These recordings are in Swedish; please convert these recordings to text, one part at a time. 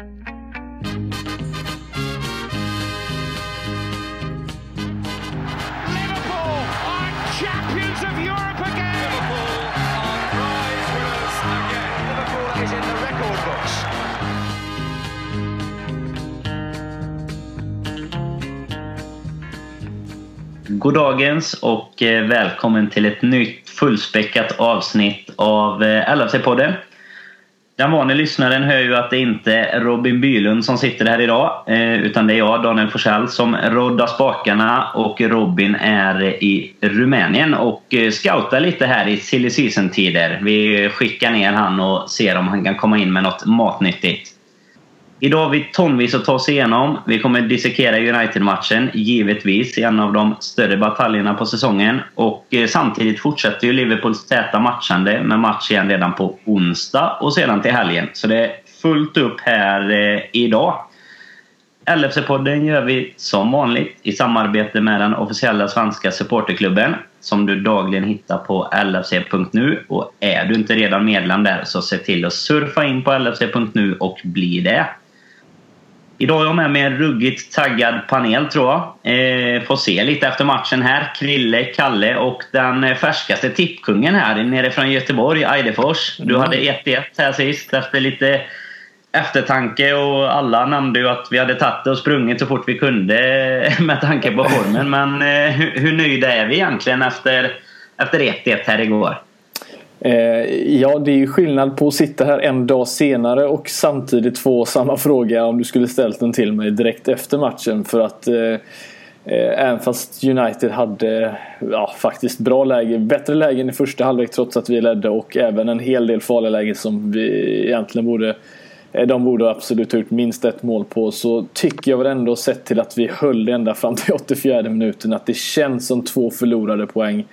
Liverpool are champions of Europe again. Liverpool are prize winners again. Liverpool is in the record books. Goddagens och eh, välkommen till ett nytt fullspäckat avsnitt av eh, LFC-podden. Den vanliga lyssnaren hör ju att det inte är Robin Bylund som sitter här idag. Eh, utan det är jag, Daniel Forsell, som roddar spakarna och Robin är i Rumänien och eh, scoutar lite här i silly season-tider. Vi skickar ner han och ser om han kan komma in med något matnyttigt. Idag har vi tonvis att ta oss igenom. Vi kommer dissekera United-matchen, givetvis, i en av de större bataljerna på säsongen. Och eh, samtidigt fortsätter ju Liverpools täta matchande med match igen redan på onsdag och sedan till helgen. Så det är fullt upp här eh, idag. LFC-podden gör vi som vanligt i samarbete med den officiella svenska supporterklubben som du dagligen hittar på lfc.nu. Och är du inte redan medlem där så se till att surfa in på lfc.nu och bli det. Idag har jag med mig en ruggigt taggad panel tror jag. Eh, får se lite efter matchen här. Krille, Kalle och den färskaste tippkungen här nere från Göteborg, Eidefors. Du hade 1-1 här sist efter lite eftertanke och alla nämnde ju att vi hade tagit och sprungit så fort vi kunde med tanke på formen. Men eh, hur, hur nöjda är vi egentligen efter, efter 1-1 här igår? Eh, ja, det är ju skillnad på att sitta här en dag senare och samtidigt få samma fråga om du skulle ställt den till mig direkt efter matchen. För att eh, eh, även fast United hade ja, faktiskt bra läge, bättre lägen i första halvlek trots att vi ledde och även en hel del farliga lägen som vi egentligen borde eh, de borde absolut ha gjort minst ett mål på. Så tycker jag väl ändå sett till att vi höll det ända fram till 84 minuten att det känns som två förlorade poäng.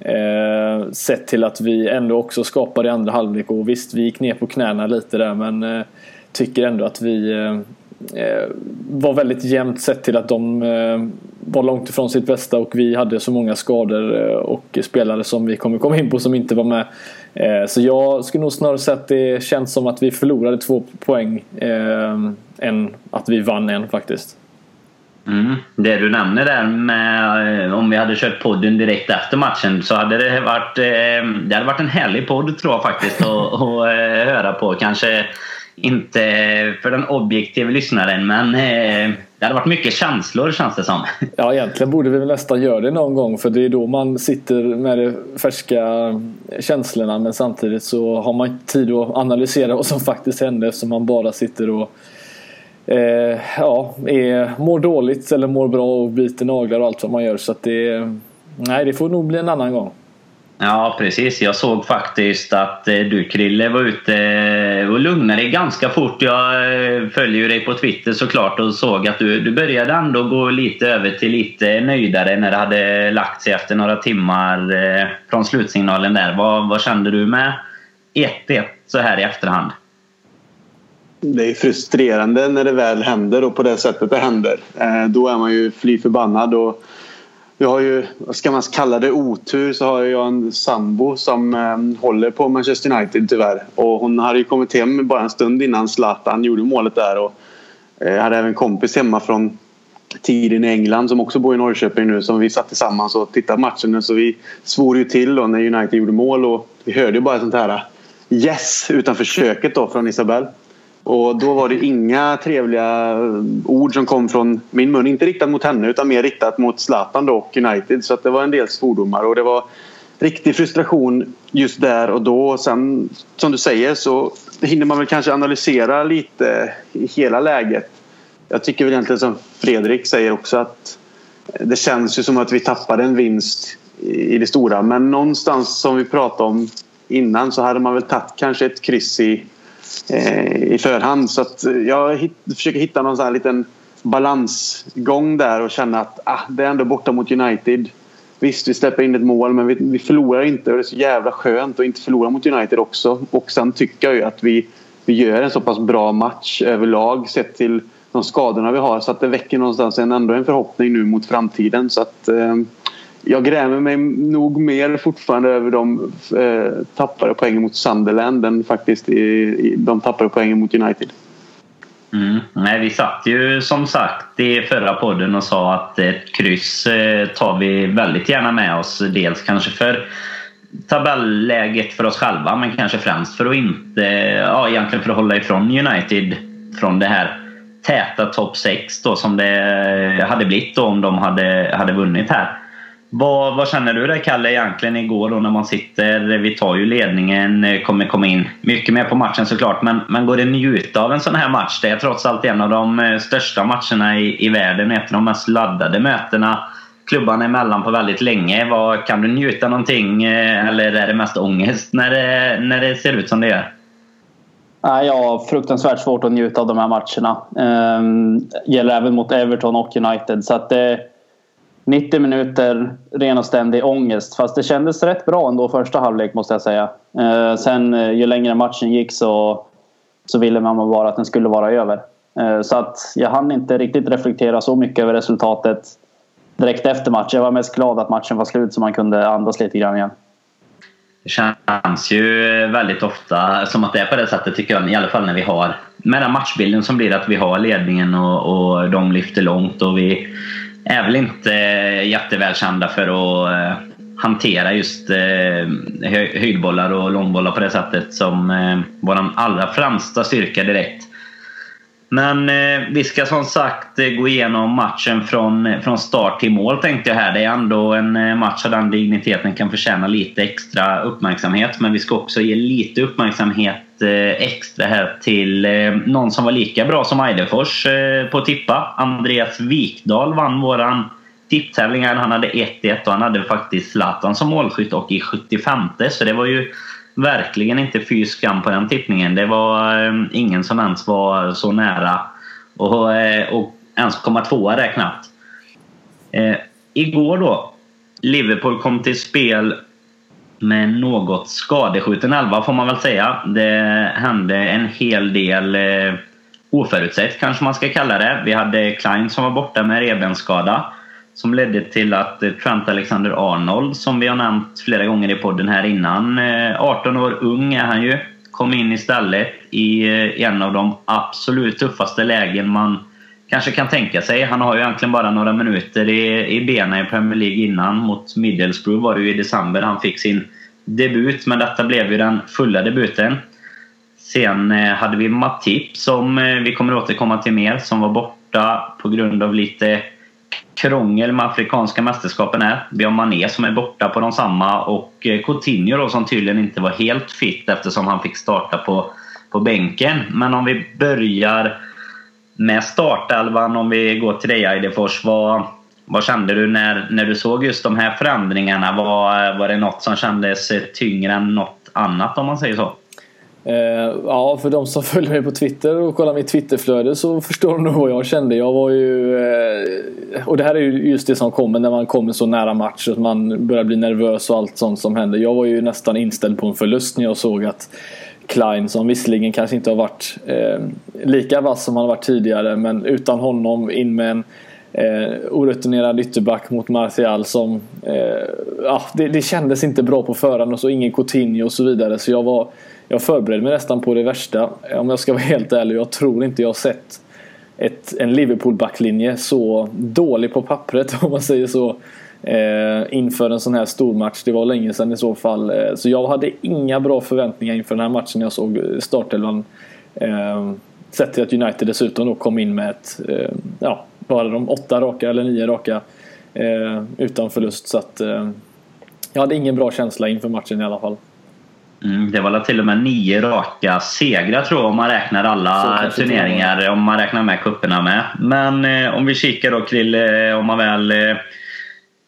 Eh, Eh, sett till att vi ändå också skapade i andra halvlek och visst vi gick ner på knäna lite där men eh, tycker ändå att vi eh, eh, var väldigt jämnt sett till att de eh, var långt ifrån sitt bästa och vi hade så många skador eh, och spelare som vi kommer komma in på som inte var med. Eh, så jag skulle nog snarare säga att det känns som att vi förlorade två poäng eh, än att vi vann en faktiskt. Mm. Det du nämner där med eh, om vi hade kört podden direkt efter matchen så hade det varit, eh, det hade varit en härlig podd tror jag faktiskt att, att eh, höra på. Kanske inte för den objektiva lyssnaren men det hade varit mycket känslor känns det som. Ja, egentligen borde vi väl nästan göra det någon gång för det är då man sitter med de färska känslorna men samtidigt så har man inte tid att analysera vad som faktiskt hände eftersom man bara sitter och eh, ja, är, mår dåligt eller mår bra och biter naglar och allt vad man gör. Så att det, nej, det får nog bli en annan gång. Ja, precis. Jag såg faktiskt att eh, du Krille var ute eh, och lugnade dig ganska fort. Jag eh, följer ju dig på Twitter såklart och såg att du, du började ändå gå lite över till lite nöjdare när det hade lagt sig efter några timmar från slutsignalen där. Vad, vad kände du med 1-1 så här i efterhand? Det är frustrerande när det väl händer och på det sättet det händer. Eh, då är man ju fly förbannad. Och jag har ju, vad ska man kalla det, otur så har jag en sambo som eh, håller på Manchester United tyvärr. Och hon hade ju kommit hem bara en stund innan Zlatan gjorde målet där. Och eh, jag hade även kompis hemma från tiden i England som också bor i Norrköping nu som vi satt tillsammans och tittade matchen. Så vi svor ju till då när United gjorde mål och vi hörde ju bara sånt här eh, yes utanför köket då från Isabelle. Och då var det inga trevliga ord som kom från min mun. Inte riktat mot henne utan mer riktat mot Zlatan då och United. Så att det var en del svordomar och det var riktig frustration just där och då. Sen som du säger så hinner man väl kanske analysera lite i hela läget. Jag tycker väl egentligen som Fredrik säger också att det känns ju som att vi tappade en vinst i det stora. Men någonstans som vi pratade om innan så hade man väl tagit kanske ett kryss i Eh, i förhand. Så att eh, jag hit, försöker hitta någon sån här liten balansgång där och känna att ah, det är ändå borta mot United. Visst, vi släpper in ett mål men vi, vi förlorar inte och det är så jävla skönt att inte förlora mot United också. Och sen tycker jag ju att vi, vi gör en så pass bra match överlag sett till de skadorna vi har så att det väcker någonstans en, ändå en förhoppning nu mot framtiden. Så att, eh, jag grämer mig nog mer fortfarande över de eh, tappade poängen mot Sunderland än faktiskt i, i, de tappade poängen mot United. Mm. Nej, vi satt ju som sagt i förra podden och sa att ett kryss eh, tar vi väldigt gärna med oss. Dels kanske för tabelläget för oss själva men kanske främst för att inte, ja egentligen för att hålla ifrån United från det här täta topp 6 då som det hade blivit då om de hade, hade vunnit här. Vad, vad känner du dig Kalle egentligen igår då när man sitter, vi tar ju ledningen, eh, kommer komma in mycket mer på matchen såklart men, men går det njuta av en sån här match? Det är trots allt en av de eh, största matcherna i, i världen, ett av de mest laddade mötena klubbarna emellan på väldigt länge. Vad, kan du njuta någonting eh, eller är det mest ångest när det, när det ser ut som det gör? Nej, jag har fruktansvärt svårt att njuta av de här matcherna. Ehm, gäller även mot Everton och United. Så att det, 90 minuter ren och ständig ångest. Fast det kändes rätt bra ändå första halvlek måste jag säga. Eh, sen eh, ju längre matchen gick så, så ville man bara att den skulle vara över. Eh, så att jag hann inte riktigt reflektera så mycket över resultatet direkt efter matchen. Jag var mest glad att matchen var slut så man kunde andas lite grann igen. Det känns ju väldigt ofta som att det är på det sättet tycker jag. I alla fall när vi har med den matchbilden som blir att vi har ledningen och, och de lyfter långt och vi är väl inte eh, jättevälkända för att eh, hantera just eh, höjdbollar och långbollar på det sättet som vår allra främsta styrka direkt. Men eh, vi ska som sagt eh, gå igenom matchen från, eh, från start till mål tänkte jag här. Det är ändå en eh, match av den digniteten kan förtjäna lite extra uppmärksamhet. Men vi ska också ge lite uppmärksamhet eh, extra här till eh, någon som var lika bra som Eidefors eh, på att tippa. Andreas Wikdahl vann våran tipptävling. Han hade 1-1 och han hade faktiskt Zlatan som målskytt och i 75 så det var ju verkligen inte fy skam på den tippningen. Det var eh, ingen som ens var så nära och, eh, och ens komma tvåa där knappt. Eh, igår då, Liverpool kom till spel med något skadeskjuten elva får man väl säga. Det hände en hel del eh, oförutsett kanske man ska kalla det. Vi hade Klein som var borta med revbensskada som ledde till att eh, Trent Alexander-Arnold, som vi har nämnt flera gånger i podden här innan, eh, 18 år ung är han ju, kom in istället i eh, en av de absolut tuffaste lägen man kanske kan tänka sig. Han har ju egentligen bara några minuter i, i benen i Premier League innan. Mot Middlesbrough var det ju i december han fick sin debut, men detta blev ju den fulla debuten. Sen hade vi Matip som vi kommer återkomma till mer, som var borta på grund av lite krångel med Afrikanska mästerskapen är. Vi har Mané som är borta på de samma och eh, Coutinho då, som tydligen inte var helt fit eftersom han fick starta på, på bänken. Men om vi börjar med startelvan, om vi går till dig Eidefors. Vad, vad kände du när, när du såg just de här förändringarna? Var, var det något som kändes tyngre än något annat om man säger så? Eh, ja, för de som följer mig på Twitter och kollar mitt Twitterflöde så förstår de nog vad jag kände. Jag var ju... Eh, och det här är ju just det som kommer när man kommer så nära match och man börjar bli nervös och allt sånt som händer. Jag var ju nästan inställd på en förlust när jag såg att Klein, som visserligen kanske inte har varit eh, lika vass som han varit tidigare, men utan honom in med en eh, orutinerad ytterback mot Martial som... Eh, ja, det, det kändes inte bra på förhand och så ingen Coutinho och så vidare. Så jag var jag förberedde mig nästan på det värsta. Om jag ska vara helt ärlig. Jag tror inte jag har sett ett, en Liverpool-backlinje så dålig på pappret om man säger så. Eh, inför en sån här stor match. Det var länge sedan i så fall. Eh, så jag hade inga bra förväntningar inför den här matchen när jag såg startelvan. Eh, sett till att United dessutom då kom in med ett, eh, ja, var de åtta raka eller nio raka eh, utan förlust. Så att eh, jag hade ingen bra känsla inför matchen i alla fall. Mm, det var till och med nio raka segrar tror jag om man räknar alla turneringar. Om man räknar med kupperna med. Men eh, om vi kikar då Krille, om man väl... Eh,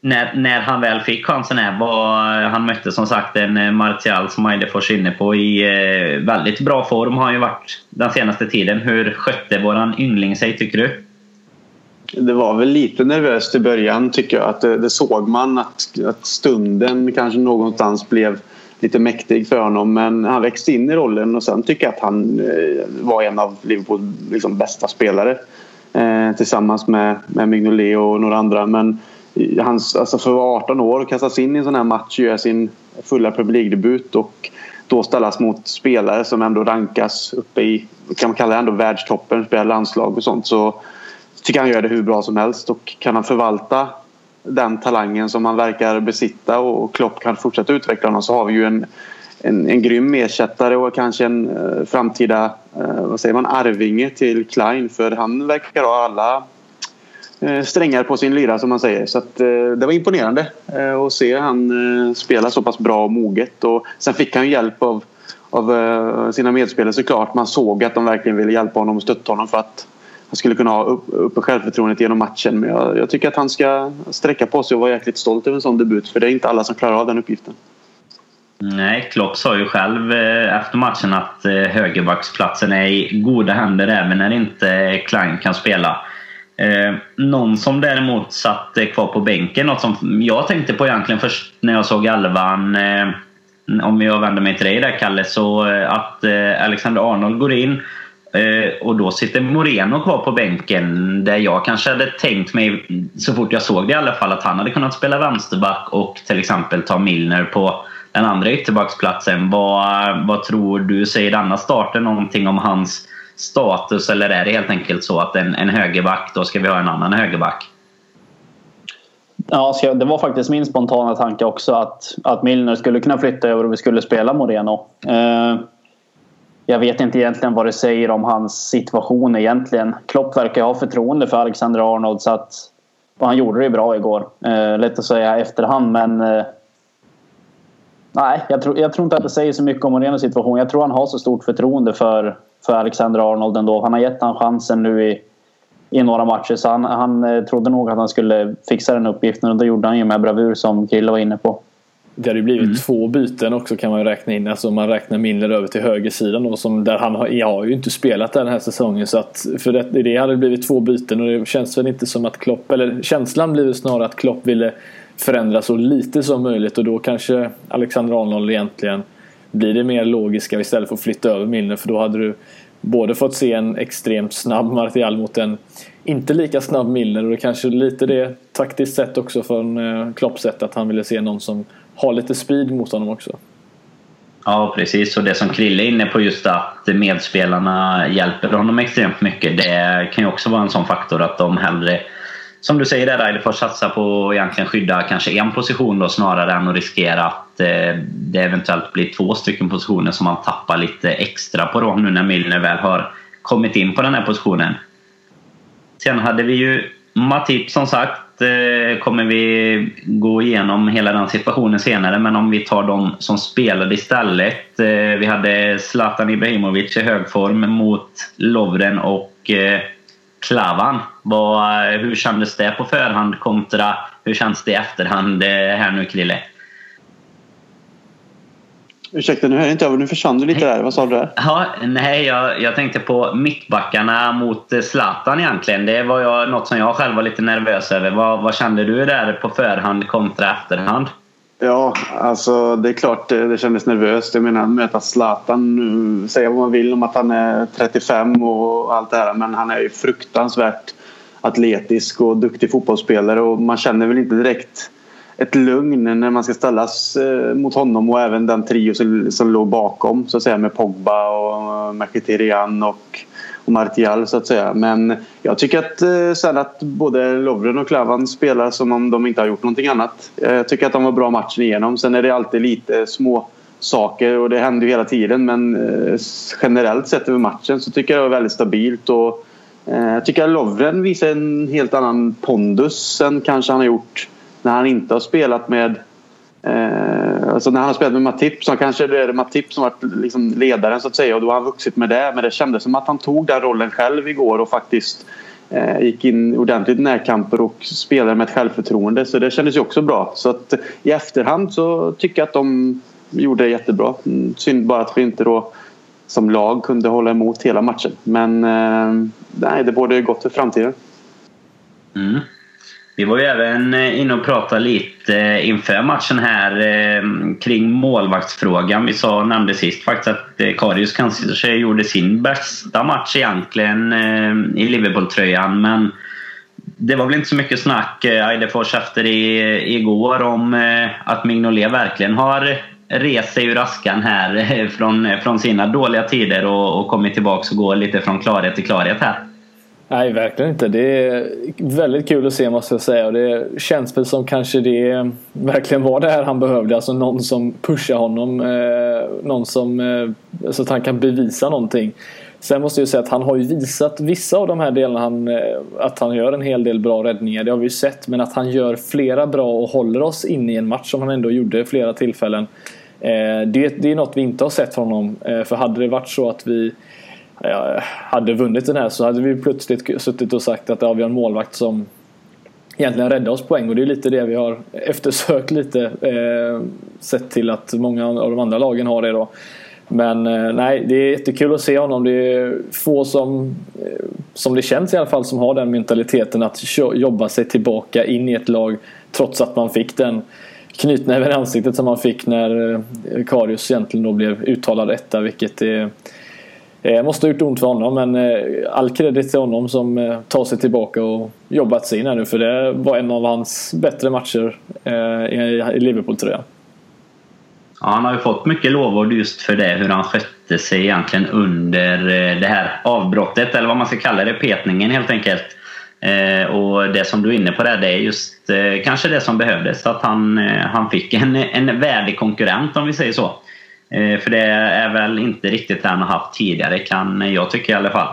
när, när han väl fick chansen här var... Han mötte som sagt en eh, Martial som Eidefors inne på i eh, väldigt bra form har han ju varit den senaste tiden. Hur skötte våran yngling sig tycker du? Det var väl lite nervöst i början tycker jag. Att det, det såg man att, att stunden kanske någonstans blev lite mäktig för honom men han växte in i rollen och sen tycker jag att han eh, var en av Liverpools liksom bästa spelare eh, tillsammans med, med Mignolet och några andra men eh, hans, alltså för att vara 18 år och kastas in i en sån här match och göra sin fulla publikdebut och då ställas mot spelare som ändå rankas uppe i, kan man kalla det ändå världstoppen, spelar landslag och sånt. Så tycker han gör det hur bra som helst och kan han förvalta den talangen som han verkar besitta och Klopp kan fortsätta utveckla honom så har vi ju en, en, en grym ersättare och kanske en eh, framtida eh, vad säger man, arvinge till Klein för han verkar ha alla eh, strängar på sin lyra som man säger. Så att, eh, det var imponerande eh, att se han eh, spela så pass bra och moget. Och sen fick han hjälp av, av sina medspelare såklart. Man såg att de verkligen ville hjälpa honom och stötta honom för att han skulle kunna ha upp, uppe självförtroendet genom matchen. Men jag, jag, tycker att han ska sträcka på sig och vara jäkligt stolt över en sån debut. För det är inte alla som klarar av den uppgiften. Nej, Klopp sa ju själv eh, efter matchen att eh, högerbacksplatsen är i goda händer även när inte eh, Klein kan spela. Någon som däremot satt kvar på bänken, något som jag tänkte på egentligen först när jag såg elvan om jag vänder mig till dig där Kalle, så att Alexander Arnold går in Eh, och då sitter Moreno kvar på bänken där jag kanske hade tänkt mig, så fort jag såg det i alla fall, att han hade kunnat spela vänsterback och till exempel ta Milner på den andra ytterbacksplatsen. Vad, vad tror du? Säger denna starten någonting om hans status eller är det helt enkelt så att en, en högerback, då ska vi ha en annan högerback? Ja, det var faktiskt min spontana tanke också att, att Milner skulle kunna flytta över och vi skulle spela Moreno. Eh, jag vet inte egentligen vad det säger om hans situation egentligen. Klopp verkar ha förtroende för Alexander Arnold så att och han gjorde det bra igår. Eh, lätt att säga efterhand men eh, Nej, jag tror, jag tror inte att det säger så mycket om Morenos situation. Jag tror han har så stort förtroende för, för Alexander Arnold ändå. Han har gett honom chansen nu i, i några matcher så han, han eh, trodde nog att han skulle fixa den uppgiften och det gjorde han ju med bravur som Krille var inne på. Det hade ju blivit mm. två byten också kan man ju räkna in. Alltså man räknar Milner över till högersidan då, som där han har, jag har ju inte spelat den här säsongen. Så att för det, det hade blivit två byten och det känns väl inte som att Klopp, eller känslan blir snarare att Klopp ville förändra så lite som möjligt och då kanske Alexander Arnold egentligen blir det mer logiska istället för att flytta över Milner för då hade du både fått se en extremt snabb Martial mot en inte lika snabb Milner och det kanske lite det taktiskt sett också från eh, Klopps sätt att han ville se någon som ha lite speed mot honom också. Ja, precis. Och det som Krille är inne på just att medspelarna hjälper honom extremt mycket. Det kan ju också vara en sån faktor att de hellre, som du säger där får satsar på att egentligen skydda kanske en position då snarare än att riskera att eh, det eventuellt blir två stycken positioner som man tappar lite extra på då nu när Milner väl har kommit in på den här positionen. Sen hade vi ju Matip som sagt Eh, kommer vi gå igenom hela den situationen senare. Men om vi tar de som spelade istället. Eh, vi hade Zlatan Ibrahimovic i hög form mot Lovren och eh, Klavan. hur kändes det på förhand kontra hur känns det i efterhand här nu Krille? Ursäkta, nu hör jag inte över. Nu försvann du lite där. Vad sa du där? Ja, nej, jag, jag tänkte på mittbackarna mot Zlatan egentligen. Det var jag, något som jag själv var lite nervös över. Vad, vad kände du där på förhand kontra efterhand? Ja, alltså det är klart det kändes nervöst. Jag menar möta Zlatan, säga vad man vill om att han är 35 och allt det här men han är ju fruktansvärt atletisk och duktig fotbollsspelare och man känner väl inte direkt ett lugn när man ska ställas eh, mot honom och även den trio som, som låg bakom så att säga med Pogba och eh, Mkhitaryan och, och Martial så att säga. Men jag tycker att eh, sen att både Lovren och Klavan spelar som om de inte har gjort någonting annat. Jag tycker att de var bra matchen igenom. Sen är det alltid lite små saker och det händer ju hela tiden men generellt sett över matchen så tycker jag det var väldigt stabilt och jag tycker att Lovren visar en helt annan pondus än kanske han har gjort när han inte har spelat med eh, alltså när han har spelat med Matip så kanske det är Matip som varit liksom ledaren så att säga och då har han vuxit med det men det kändes som att han tog den rollen själv igår och faktiskt eh, gick in ordentligt i närkamper och spelade med ett självförtroende så det kändes ju också bra så att i efterhand så tycker jag att de gjorde det jättebra. Mm, synd bara att vi inte då som lag kunde hålla emot hela matchen men eh, nej, det borde gott för framtiden. Mm. Vi var ju även eh, inne och pratade lite eh, inför matchen här eh, kring målvaktsfrågan. Vi sa, nämnde sist faktiskt att Karius kanske gjorde sin bästa match egentligen i Liverpool-tröjan. Men det var väl inte så mycket snack Eidefors efter i, igår om att Mignolet verkligen har rest sig ur askan här från, från sina dåliga tider och, och kommit tillbaka och går lite från klarhet till klarhet här. Nej, verkligen inte. Det är väldigt kul att se måste jag säga. Och det känns väl som kanske det verkligen var det här han behövde. Alltså någon som pushar honom. Eh, någon som, eh, så att han kan bevisa någonting. Sen måste jag säga att han har ju visat vissa av de här delarna han, eh, att han gör en hel del bra räddningar. Det har vi ju sett. Men att han gör flera bra och håller oss inne i en match som han ändå gjorde flera tillfällen. Eh, det, det är något vi inte har sett från honom. Eh, för hade det varit så att vi hade vunnit den här så hade vi plötsligt suttit och sagt att ja, vi har en målvakt som egentligen räddar oss poäng och det är lite det vi har eftersökt lite eh, sett till att många av de andra lagen har det då. Men eh, nej, det är jättekul att se honom. Det är få som, eh, som det känns i alla fall, som har den mentaliteten att jobba sig tillbaka in i ett lag trots att man fick den knytnäven i ansiktet som man fick när eh, Karius egentligen då blev uttalad etta, vilket är Eh, måste ha gjort ont för honom men eh, all kredit till honom som eh, tar sig tillbaka och jobbat sig in här nu för det var en av hans bättre matcher eh, i Liverpool-tröjan. Ja, han har ju fått mycket lovord just för det, hur han skötte sig egentligen under eh, det här avbrottet, eller vad man ska kalla det, petningen helt enkelt. Eh, och det som du är inne på där, det är just eh, kanske det som behövdes, att han, eh, han fick en, en värdig konkurrent om vi säger så. Eh, för det är väl inte riktigt det han har haft tidigare kan jag tycka i alla fall.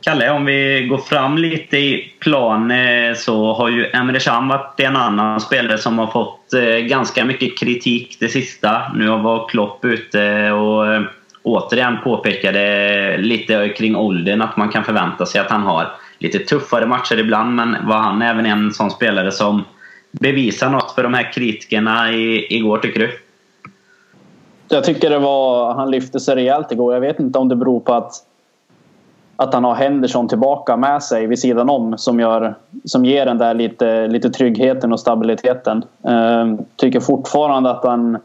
Kalle, om vi går fram lite i plan eh, så har ju Emre Can varit en annan spelare som har fått eh, ganska mycket kritik det sista. Nu var Klopp ute och återigen påpekade lite kring åldern att man kan förvänta sig att han har lite tuffare matcher ibland men var han även en sån spelare som bevisar något för de här kritikerna igår tycker du? Jag tycker det var, han lyfte sig rejält igår. Jag vet inte om det beror på att, att han har Henderson tillbaka med sig vid sidan om som, gör, som ger den där lite, lite tryggheten och stabiliteten. Uh, tycker fortfarande att han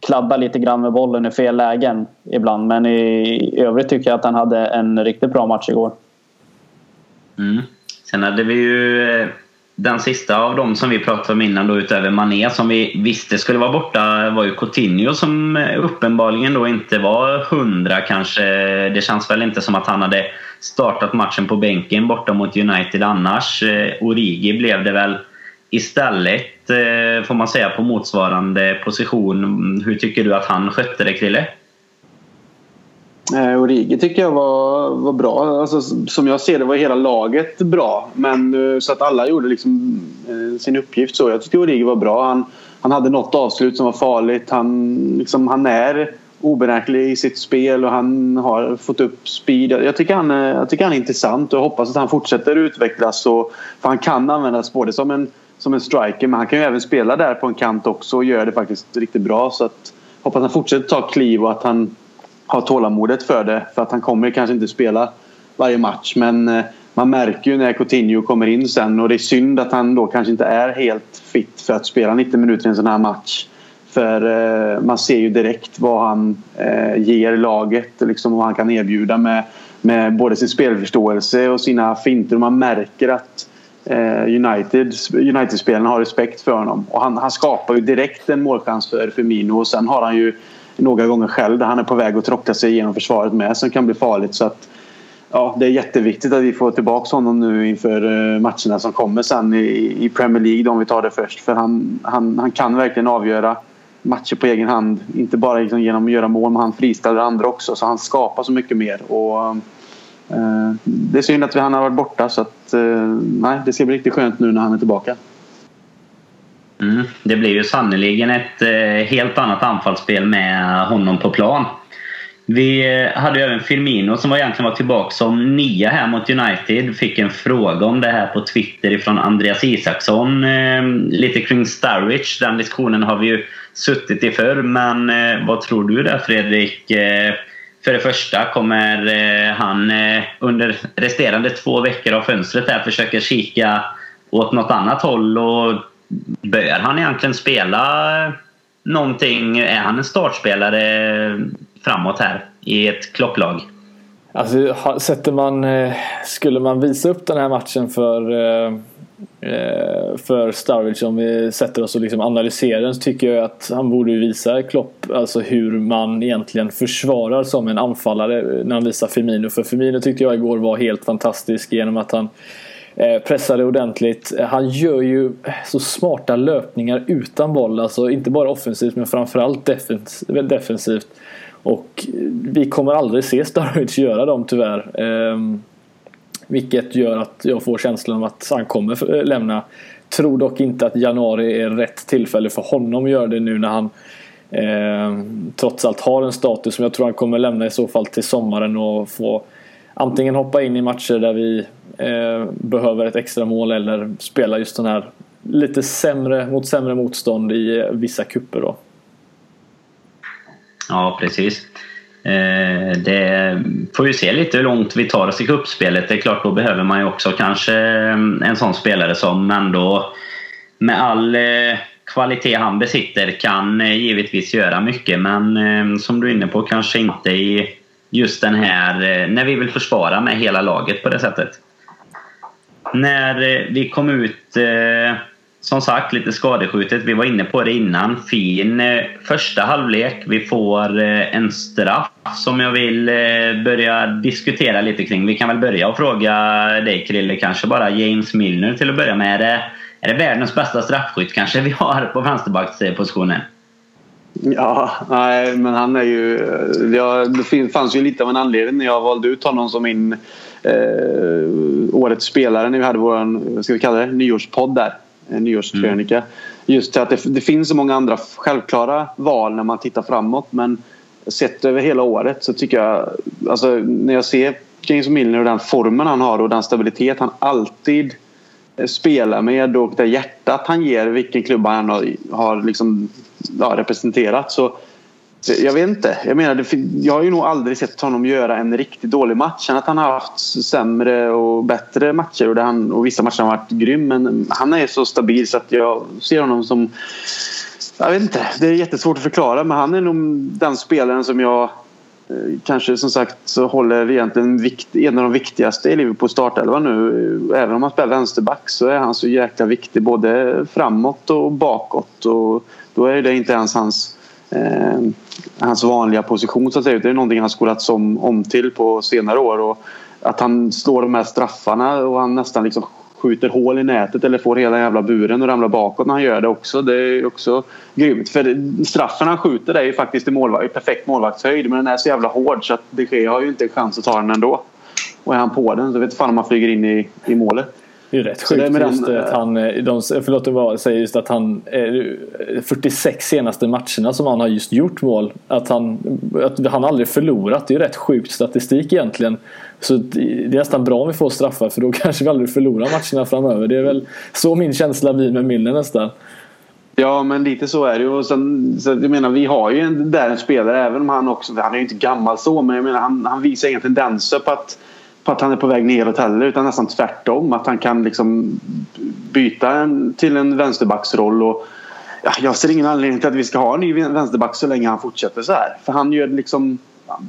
kladdar lite grann med bollen i fel lägen ibland. Men i, i övrigt tycker jag att han hade en riktigt bra match igår. Mm. Sen hade vi ju eh, den sista av dem som vi pratade om innan då utöver Mané som vi visste skulle vara borta var ju Coutinho som eh, uppenbarligen då inte var hundra kanske. Det känns väl inte som att han hade startat matchen på bänken borta mot United annars. Eh, Origi blev det väl istället eh, får man säga på motsvarande position. Mm, hur tycker du att han skötte det Krille? Eh, Origi tycker jag var, var bra. Alltså, som jag ser det var hela laget bra. Men, eh, så att alla gjorde liksom, eh, sin uppgift. så. Jag tyckte Origi var bra. Han, han hade något avslut som var farligt. Han, liksom, han är obenäklig i sitt spel och han har fått upp speed. Jag tycker han, eh, jag tycker han är intressant och jag hoppas att han fortsätter utvecklas. Och, för han kan användas både som en, som en striker men han kan ju även spela där på en kant också och göra det faktiskt riktigt bra. Så att, hoppas han fortsätter ta kliv och att han ha tålamodet för det. För att han kommer kanske inte spela varje match. Men eh, man märker ju när Coutinho kommer in sen och det är synd att han då kanske inte är helt fit för att spela 90 minuter i en sån här match. För eh, man ser ju direkt vad han eh, ger laget liksom vad han kan erbjuda med, med både sin spelförståelse och sina finter. Man märker att United, United-spelarna har respekt för honom. Och han, han skapar ju direkt en målchans för Firmino och sen har han ju några gånger själv där han är på väg att tråckla sig igenom försvaret med som kan bli farligt. Så att, ja, det är jätteviktigt att vi får tillbaka honom nu inför eh, matcherna som kommer sen i, i Premier League om vi tar det först. För han, han, han kan verkligen avgöra matcher på egen hand. Inte bara liksom genom att göra mål, men han friställer andra också. Så han skapar så mycket mer. Och, eh, det är synd att han har varit borta så att, eh, nej, det ska bli riktigt skönt nu när han är tillbaka. Mm, det blir ju sannoliken ett eh, helt annat anfallsspel med honom på plan. Vi eh, hade ju även Firmino som var egentligen var tillbaka som nia här mot United. Fick en fråga om det här på Twitter ifrån Andreas Isaksson. Eh, lite kring Starwich. Den diskussionen har vi ju suttit i förr. Men vad tror du där Fredrik? För det första, kommer han under resterande två veckor av fönstret här försöka kika åt något annat håll och Bör han egentligen spela eh, någonting? Är han en startspelare framåt här i ett klocklag? Alltså, sätter man, eh, skulle man visa upp den här matchen för, eh, för Sturridge, om vi sätter oss och liksom analyserar den, så tycker jag att han borde visa Klopp alltså hur man egentligen försvarar som en anfallare när han visar Firmino. För Firmino tyckte jag igår var helt fantastisk genom att han Eh, pressade ordentligt. Han gör ju så smarta löpningar utan boll, alltså inte bara offensivt men framförallt defensivt. Och vi kommer aldrig se Sturridge göra dem tyvärr. Ehm, vilket gör att jag får känslan av att han kommer eh, lämna. Tror dock inte att januari är rätt tillfälle för honom att göra det nu när han eh, trots allt har en status som jag tror han kommer lämna i så fall till sommaren och få antingen hoppa in i matcher där vi eh, behöver ett extra mål eller spela just den här lite sämre mot sämre motstånd i vissa kupper då. Ja, precis. Eh, det får ju se lite hur långt vi tar oss i kuppspelet. Det är klart, då behöver man ju också kanske eh, en sån spelare som ändå med all eh, kvalitet han besitter kan eh, givetvis göra mycket. Men eh, som du är inne på, kanske inte i just den här... Eh, när vi vill försvara med hela laget på det sättet. När eh, vi kom ut eh, som sagt lite skadeskjutet. Vi var inne på det innan. Fin eh, första halvlek. Vi får eh, en straff som jag vill eh, börja diskutera lite kring. Vi kan väl börja och fråga dig Krille kanske bara. James Milner till att börja med. Är det, är det världens bästa straffskytt kanske vi har på vänsterbackspositionen? Ja, nej, men han är ju... Ja, det fanns ju lite av en anledning när jag valde ut honom som min eh, årets spelare när vi hade vår, ska vi kalla det, nyårspodd där en nyårskrönika. Mm. Just att det, det, finns så många andra självklara val när man tittar framåt men sett över hela året så tycker jag, alltså när jag ser James Milner och den formen han har och den stabilitet han alltid spelar med och det hjärtat han ger vilken klubb han har, har liksom, ja, representerat så jag vet inte. Jag menar, jag har ju nog aldrig sett honom göra en riktigt dålig match. Sen att han har haft sämre och bättre matcher och, han, och vissa matcher har varit grym. Men han är så stabil så att jag ser honom som... Jag vet inte. Det är jättesvårt att förklara men han är nog den spelaren som jag eh, kanske som sagt så håller egentligen vikt, en av de viktigaste i Liverpool startelva nu. Även om han spelar vänsterback så är han så jäkla viktig både framåt och bakåt. Och då är det inte ens hans eh, hans vanliga position så att säga. Det är någonting han skolats om, om till på senare år. Och att han slår de här straffarna och han nästan liksom skjuter hål i nätet eller får hela jävla buren och ramlar bakåt när han gör det också. Det är också grymt. För straffen han skjuter är ju faktiskt i, målvakt, i perfekt målvaktshöjd men den är så jävla hård så att de Gea har ju inte en chans att ta den ändå. Och är han på den så vet fan om han flyger in i, i målet. Det är rätt sjukt det just den, att han, eh, de, förlåt jag säger just att han 46 eh, senaste matcherna som han har just gjort mål. Att han, att han aldrig förlorat. Det är rätt sjukt statistik egentligen. Så det är nästan bra om vi får straffar för då kanske vi aldrig förlorar matcherna framöver. Det är väl så min känsla blir med Milner nästan. Ja men lite så är det ju. sen, så jag menar vi har ju en, där en spelare även om han också, han är ju inte gammal så men jag menar han, han visar inga tendenser på att på att han är på väg neråt heller utan nästan tvärtom. Att han kan liksom byta en, till en vänsterbacksroll. Och, ja, jag ser ingen anledning till att vi ska ha en ny vänsterback så länge han fortsätter så här. För han gör liksom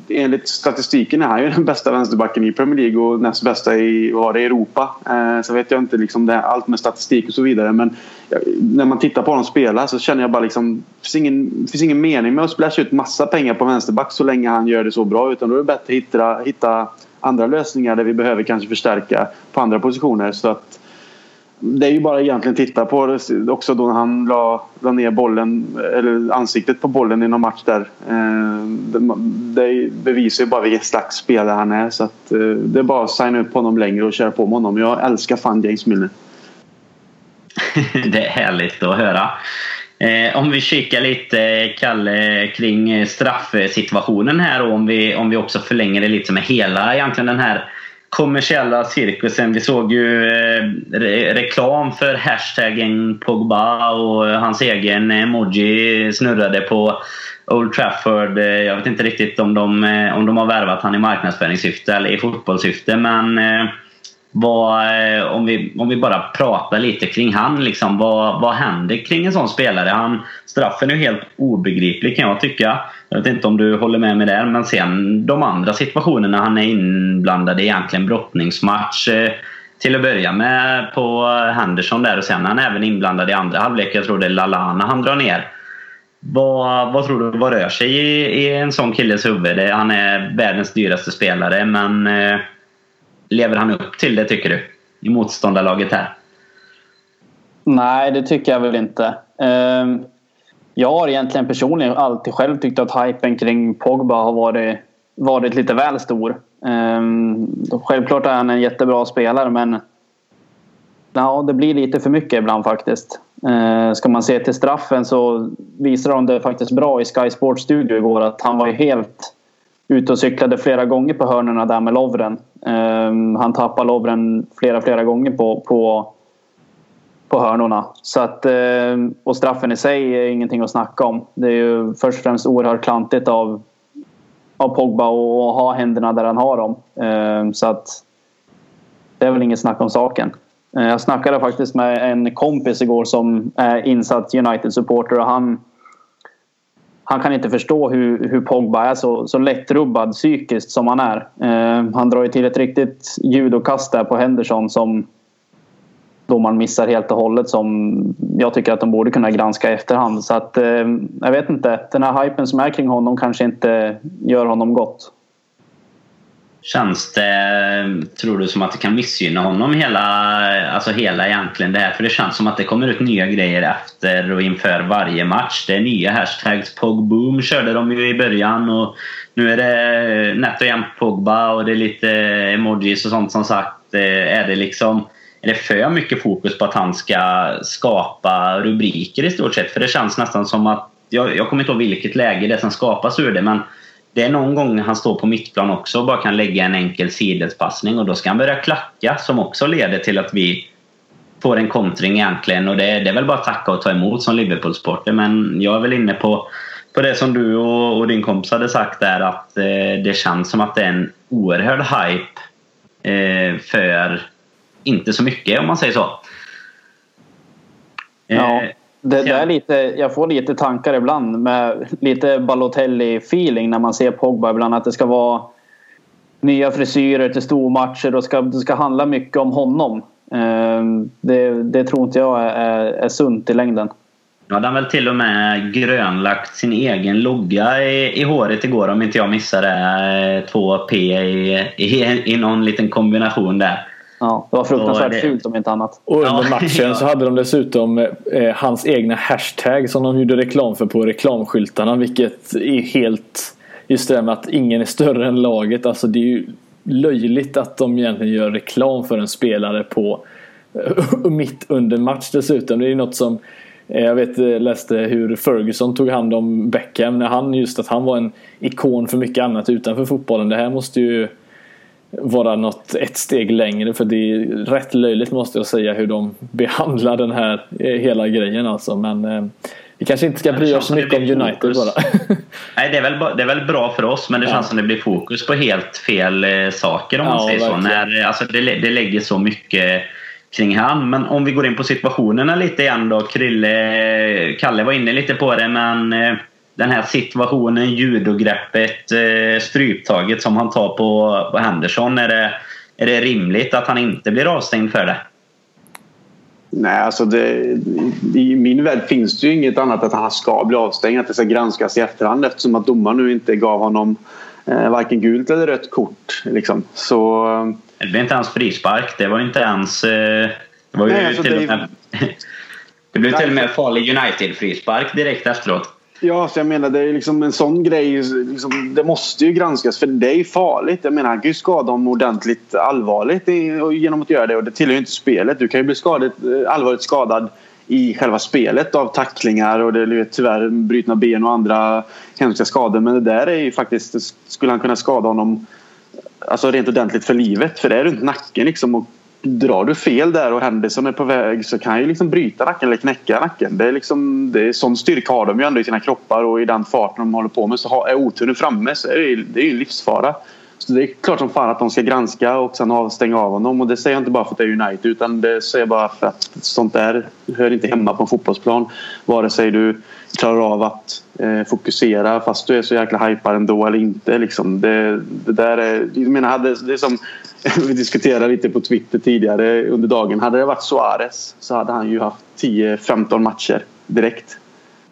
enligt statistiken är han ju den bästa vänsterbacken i Premier League och näst bästa i, var det, Europa. Eh, så vet jag inte liksom det, allt med statistik och så vidare men när man tittar på honom spela så känner jag bara liksom det finns ingen, finns ingen mening med att splasha ut massa pengar på vänsterback så länge han gör det så bra utan då är det bättre att hitta, hitta andra lösningar där vi behöver kanske förstärka på andra positioner. Så att det är ju bara egentligen titta på det också då han la, la ner bollen eller ansiktet på bollen i någon match där. Eh, det bevisar ju bara vilken slags spelare han är så att eh, det är bara att signa upp honom längre och köra på med honom. Jag älskar fan James Milner. det är härligt att höra. Eh, om vi kikar lite, eh, Kalle, kring eh, straffsituationen här och om vi, om vi också förlänger det lite med hela egentligen den här kommersiella cirkusen. Vi såg ju eh, re reklam för hashtaggen Pogba och hans egen emoji snurrade på Old Trafford. Eh, jag vet inte riktigt om de, om de har värvat han i marknadsföringssyfte eller i fotbollssyfte men eh, vad, eh, om, vi, om vi bara pratar lite kring han, liksom, vad, vad händer kring en sån spelare? Han, straffen är ju helt obegriplig kan jag tycka. Jag vet inte om du håller med mig där, men sen de andra situationerna han är inblandad i, egentligen brottningsmatch. Eh, till att börja med på Henderson där och sen är han även inblandad i andra halvlek. Jag tror det är Lalana han drar ner. Vad, vad tror du, vad rör sig i, i en sån killes huvud? Han är världens dyraste spelare men eh, lever han upp till det tycker du? I motståndarlaget här? Nej, det tycker jag väl inte. Ehm, jag har egentligen personligen alltid själv tyckt att hypen kring Pogba har varit, varit lite väl stor. Ehm, självklart är han en jättebra spelare men ja, det blir lite för mycket ibland faktiskt. Ehm, ska man se till straffen så visade de det faktiskt bra i Sky Sports studio igår att han var ju helt ute och cyklade flera gånger på hörnorna där med Lovren. Ehm, han tappade Lovren flera, flera gånger på, på, på hörnorna. Så att, ehm, och straffen i sig är ingenting att snacka om. Det är ju först och främst oerhört klantigt av av Pogba att ha händerna där han har dem. Ehm, så att det är väl inget snack om saken. Jag snackade faktiskt med en kompis igår som är insatt United-supporter och han han kan inte förstå hur, hur Pogba är så, så lättrubbad psykiskt som han är. Eh, han drar ju till ett riktigt judokast där på Henderson som domaren missar helt och hållet som jag tycker att de borde kunna granska i efterhand. Så att, eh, jag vet inte. Den här hypen som är kring honom kanske inte gör honom gott. Känns det, tror du, som att det kan missgynna honom hela, alltså hela egentligen det här? För det känns som att det kommer ut nya grejer efter och inför varje match. Det är nya hashtags. Pogboom körde de ju i början och nu är det nätt och jämnt Pogba och det är lite emojis och sånt som sagt. Eh, är det liksom är det för mycket fokus på att han ska skapa rubriker i stort sett? För det känns nästan som att, jag, jag kommer inte ihåg vilket läge det är som skapas ur det, men det är någon gång han står på mittplan också och bara kan lägga en enkel sidledspassning och då ska han börja klacka som också leder till att vi får en kontring egentligen. Och det, det är väl bara att tacka och ta emot som Liverpool-supporter. Men jag är väl inne på, på det som du och, och din kompis hade sagt där att eh, det känns som att det är en oerhörd hype eh, för inte så mycket om man säger så. Ja, eh, det, det, är lite, jag får lite tankar ibland med lite Balotelli-feeling när man ser Pogba ibland. Att det ska vara nya frisyrer till stormatcher och ska, det ska handla mycket om honom. Eh, det, det tror inte jag är, är sunt i längden. Nu hade han väl till och med grönlagt sin egen logga i, i håret igår om inte jag missade. 2P i, i, i någon liten kombination där. Ja, det var fruktansvärt det... fult om inte annat. Och under matchen så hade de dessutom eh, hans egna hashtag som de gjorde reklam för på reklamskyltarna. Vilket är helt... Just det med att ingen är större än laget. Alltså det är ju löjligt att de egentligen gör reklam för en spelare på mitt under match dessutom. Det är något som eh, jag vet, eh, läste hur Ferguson tog hand om Beckham när han just att han var en ikon för mycket annat utanför fotbollen. Det här måste ju vara något ett steg längre för det är rätt löjligt måste jag säga hur de behandlar den här eh, hela grejen alltså men eh, vi kanske inte ska bry oss så mycket om United bara. Nej det är, väl, det är väl bra för oss men det ja. känns som det blir fokus på helt fel eh, saker om man säger verkligen. så. När, alltså det, det lägger så mycket kring han. Men om vi går in på situationerna lite igen då. Krille, Kalle var inne lite på det men den här situationen, judogreppet, eh, stryptaget som han tar på, på Henderson. Är det, är det rimligt att han inte blir avstängd för det? Nej, alltså det, i min värld finns det ju inget annat att han ska bli avstängd. Att det ska granskas i efterhand eftersom att domaren nu inte gav honom eh, varken gult eller rött kort. Liksom. Så, det blev inte ens frispark. Det var inte ens... Eh, det var ju nej, alltså till det, med, det blev till och med farlig United-frispark direkt efteråt. Ja, så jag menar det är liksom en sån grej. Liksom, det måste ju granskas för det är farligt. Jag menar han kan ju skada dem ordentligt allvarligt genom att göra det och det tillhör ju inte spelet. Du kan ju bli skadat, eh, allvarligt skadad i själva spelet av tacklingar och det är tyvärr brutna ben och andra hemska skador. Men det där är ju faktiskt, skulle han kunna skada honom alltså rent ordentligt för livet. För det är runt nacken liksom och drar du fel där och Henderson är på väg så kan han ju liksom bryta nacken eller knäcka nacken. Det är liksom, det är sån styrka har de ju ändå i sina kroppar och i den farten de håller på med. Så är oturen framme så är det, det är ju livsfara. Så det är klart som fan att de ska granska och sen stänga av honom. Och det säger jag inte bara för att det är United utan det säger jag bara för att sånt där hör inte hemma på en fotbollsplan. Vare sig du klarar av att eh, fokusera fast du är så jäkla hypad ändå eller inte. Liksom. Det, det där är, jag menar, det är som vi diskuterade lite på Twitter tidigare under dagen. Hade det varit Suarez så hade han ju haft 10-15 matcher direkt.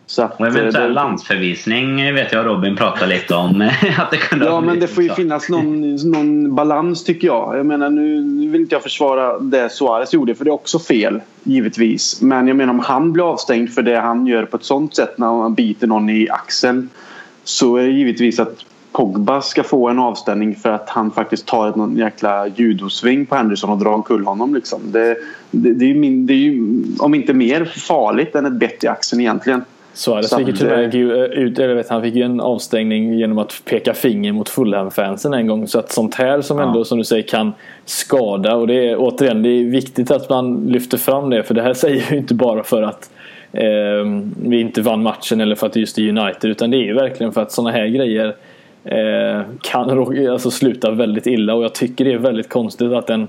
Så att, och eventuell det, landsförvisning vet jag Robin pratade lite om. att det kunde ja, men det får ju så. finnas någon, någon balans tycker jag. Jag menar nu, nu vill inte jag försvara det Suarez gjorde för det är också fel. Givetvis. Men jag menar om han blir avstängd för det han gör på ett sånt sätt när han biter någon i axeln. Så är det givetvis att Pogba ska få en avstängning för att han faktiskt tar ett någon jäkla judosving på Henderson och drar omkull honom. Liksom. Det, det, det, är ju min, det är ju om inte mer farligt än ett bett i axeln egentligen. Suarez fick ju tyvärr ut, eller vet, han fick ju en avstängning genom att peka finger mot Fulham-fansen en gång. Så att sånt här som ändå som du säger kan skada och det är återigen det är viktigt att man lyfter fram det för det här säger vi inte bara för att eh, vi inte vann matchen eller för att det just är United utan det är ju verkligen för att såna här grejer Eh, kan alltså, sluta väldigt illa och jag tycker det är väldigt konstigt att den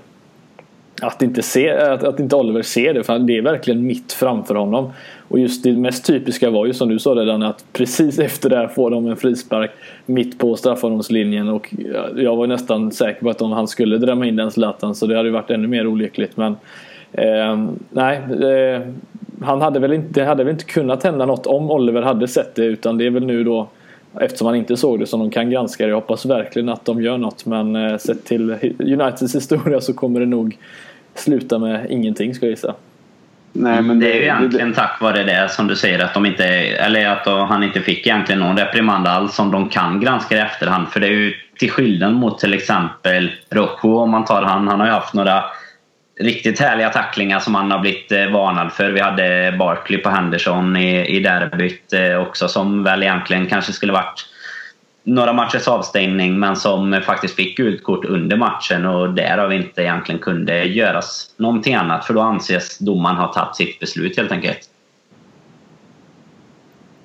att inte, se, att, att inte Oliver ser det, för det är verkligen mitt framför honom. Och just det mest typiska var ju som du sa redan att precis efter det får de en frispark mitt på straffområdeslinjen och jag var nästan säker på att om han skulle drämma in den Zlatan så det hade ju varit ännu mer olyckligt. Men eh, nej, eh, han hade väl inte, det hade väl inte kunnat hända något om Oliver hade sett det utan det är väl nu då Eftersom han inte såg det som de kan granska det. Jag hoppas verkligen att de gör något men eh, sett till Uniteds historia så kommer det nog sluta med ingenting ska jag gissa. Nej, men det, det är ju egentligen det, tack vare det som du säger att de inte, eller att han inte fick egentligen någon reprimand alls som de kan granska i efterhand. För det är ju till skillnad mot till exempel Rocco om man tar han. Han har ju haft några riktigt härliga tacklingar som han har blivit eh, varnad för. Vi hade Barkley på Henderson i, i derbyt eh, också som väl egentligen kanske skulle varit några matchers avstängning men som faktiskt fick gult kort under matchen och därav inte egentligen kunde göras någonting annat för då anses domaren ha tagit sitt beslut helt enkelt.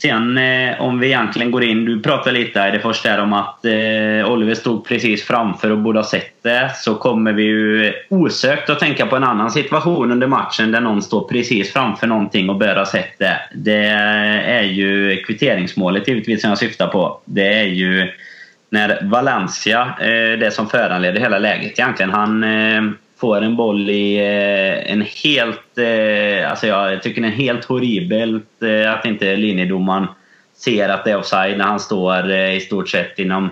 Sen eh, om vi egentligen går in, du pratade lite här det första där om att eh, Oliver stod precis framför och borde ha sett det. Så kommer vi ju osökt att tänka på en annan situation under matchen där någon står precis framför någonting och bör ha sett det. Det är ju kvitteringsmålet givetvis som jag syftar på. Det är ju när Valencia, eh, det som föranleder hela läget egentligen, han eh, får en boll i eh, en helt... Eh, alltså jag tycker det är helt horribelt eh, att inte linjedomaren ser att det är offside när han står i stort sett inom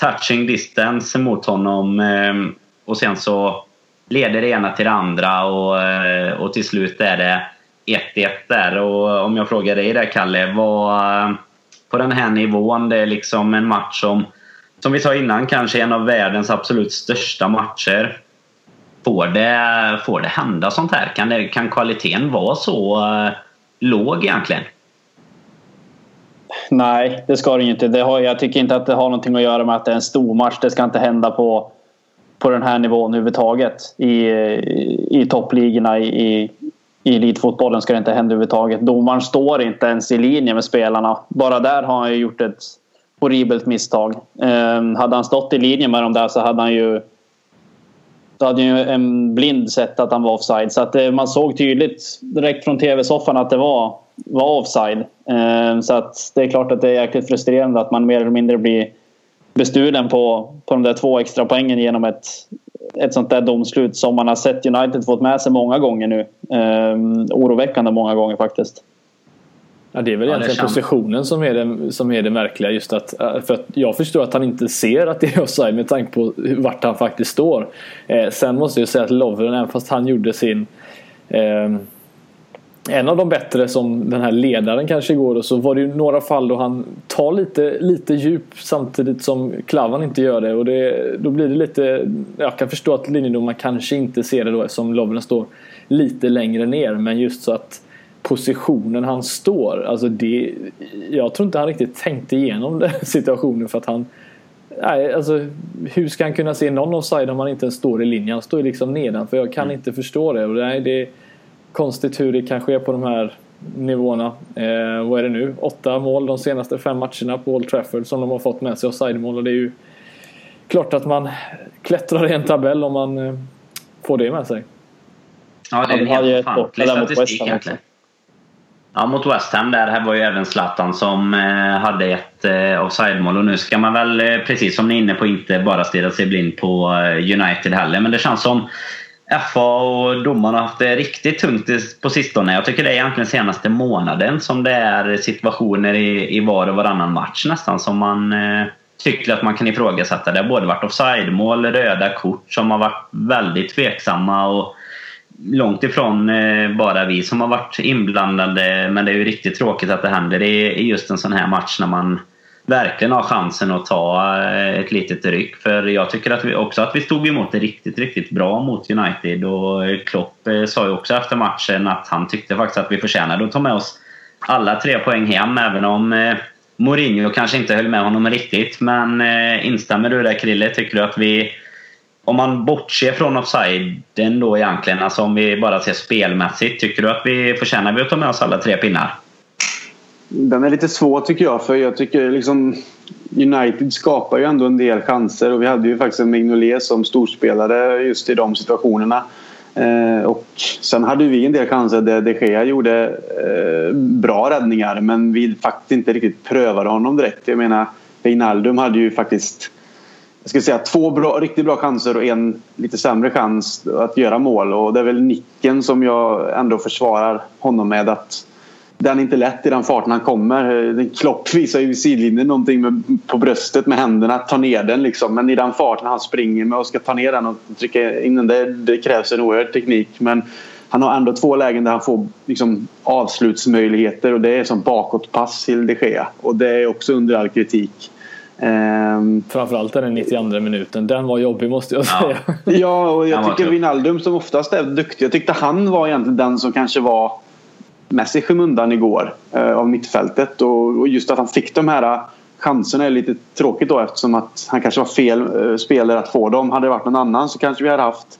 touching distance mot honom. Och sen så leder det ena till det andra och, och till slut är det 1-1 där. Och om jag frågar dig där Kalle, vad på den här nivån, det är liksom en match som som vi sa innan, kanske en av världens absolut största matcher. Får det, får det hända sånt här? Kan, det, kan kvaliteten vara så eh, låg egentligen? Nej, det ska det inte. Det har, jag tycker inte att det har någonting att göra med att det är en stor match. Det ska inte hända på, på den här nivån överhuvudtaget. I, i toppligorna i, i, i elitfotbollen ska det inte hända överhuvudtaget. Domaren står inte ens i linje med spelarna. Bara där har han ju gjort ett horribelt misstag. Um, hade han stått i linje med dem där så hade han ju då hade ju en blind sett att han var offside. Så att eh, man såg tydligt direkt från tv-soffan att det var, var offside. Eh, så att det är klart att det är jäkligt frustrerande att man mer eller mindre blir bestulen på, på de där två extra poängen genom ett, ett sånt där domslut som man har sett United fått med sig många gånger nu. Eh, oroväckande många gånger faktiskt. Ja, det är väl ja, egentligen positionen som är, det, som är det märkliga. Just att, eh, för att jag förstår att han inte ser att det är offside med tanke på vart han faktiskt står. Eh, sen måste jag säga att Lovren, även fast han gjorde sin eh, en av de bättre som den här ledaren kanske går och så var det ju några fall då han tar lite, lite djup samtidigt som Klavan inte gör det och det, då blir det lite Jag kan förstå att linjedomaren kanske inte ser det då eftersom Lovren står lite längre ner men just så att positionen han står. Alltså det, jag tror inte han riktigt tänkte igenom den situationen för att han Nej, alltså hur ska han kunna se någon offside om han inte ens står i linjen? Han står ju liksom nedanför. Jag kan mm. inte förstå det. Och nej, det är konstigt hur det kan ske på de här nivåerna. Eh, vad är det nu? Åtta mål de senaste fem matcherna på Old Trafford som de har fått med sig offside-mål. Och det är ju klart att man klättrar i en tabell om man eh, får det med sig. Ja, det är en helt ofantlig statistik egentligen. Ja, mot West Ham där här var ju även Zlatan som eh, hade ett eh, offside-mål. Och nu ska man väl, eh, precis som ni är inne på, inte bara stirra sig blind på eh, United heller. Men det känns som FA och domarna har haft det riktigt tungt på sistone. Jag tycker det är egentligen senaste månaden som det är situationer i, i var och varannan match nästan som man eh, tycker att man kan ifrågasätta. Det har både varit offside-mål, röda kort som har varit väldigt tveksamma. Och, långt ifrån eh, bara vi som har varit inblandade. Men det är ju riktigt tråkigt att det händer i just en sån här match när man verkligen har chansen att ta eh, ett litet ryck. För jag tycker att vi också att vi stod emot det riktigt, riktigt bra mot United. Och Klopp eh, sa ju också efter matchen att han tyckte faktiskt att vi förtjänade att ta med oss alla tre poäng hem. Även om Mourinho kanske inte höll med honom riktigt. Men instämmer du där Krille? Tycker du att vi om man bortser från offsiden då egentligen, alltså om vi bara ser spelmässigt. Tycker du att vi förtjänar vi att ta med oss alla tre pinnar? Den är lite svår tycker jag. För jag tycker liksom United skapar ju ändå en del chanser och vi hade ju faktiskt en Mignolet som storspelare just i de situationerna. Eh, och sen hade vi en del chanser där de Gea gjorde eh, bra räddningar men vi faktiskt inte riktigt prövade honom direkt. Jag menar, Wijnaldum hade ju faktiskt jag ska säga två bra, riktigt bra chanser och en lite sämre chans att göra mål. Och det är väl nicken som jag ändå försvarar honom med. att Den är inte lätt i den farten han kommer. Klopp visar ju vid sidlinjen någonting med, på bröstet med händerna. Ta ner den liksom. Men i den farten han springer med och ska ta ner den och trycka in den. Det, det krävs en oerhörd teknik. Men han har ändå två lägen där han får liksom, avslutsmöjligheter och det är som bakåtpass till de Gea. Och det är också under all kritik. Um, Framförallt den 92 minuten. Den var jobbig måste jag säga. Ja, ja och jag tycker Wijnaldum som oftast är duktig. Jag tyckte han var egentligen den som kanske var mest i skymundan igår uh, av mittfältet. Och, och, just att han fick de här chanserna är lite tråkigt då eftersom att han kanske var fel uh, spelare att få dem. Hade det varit någon annan så kanske vi hade haft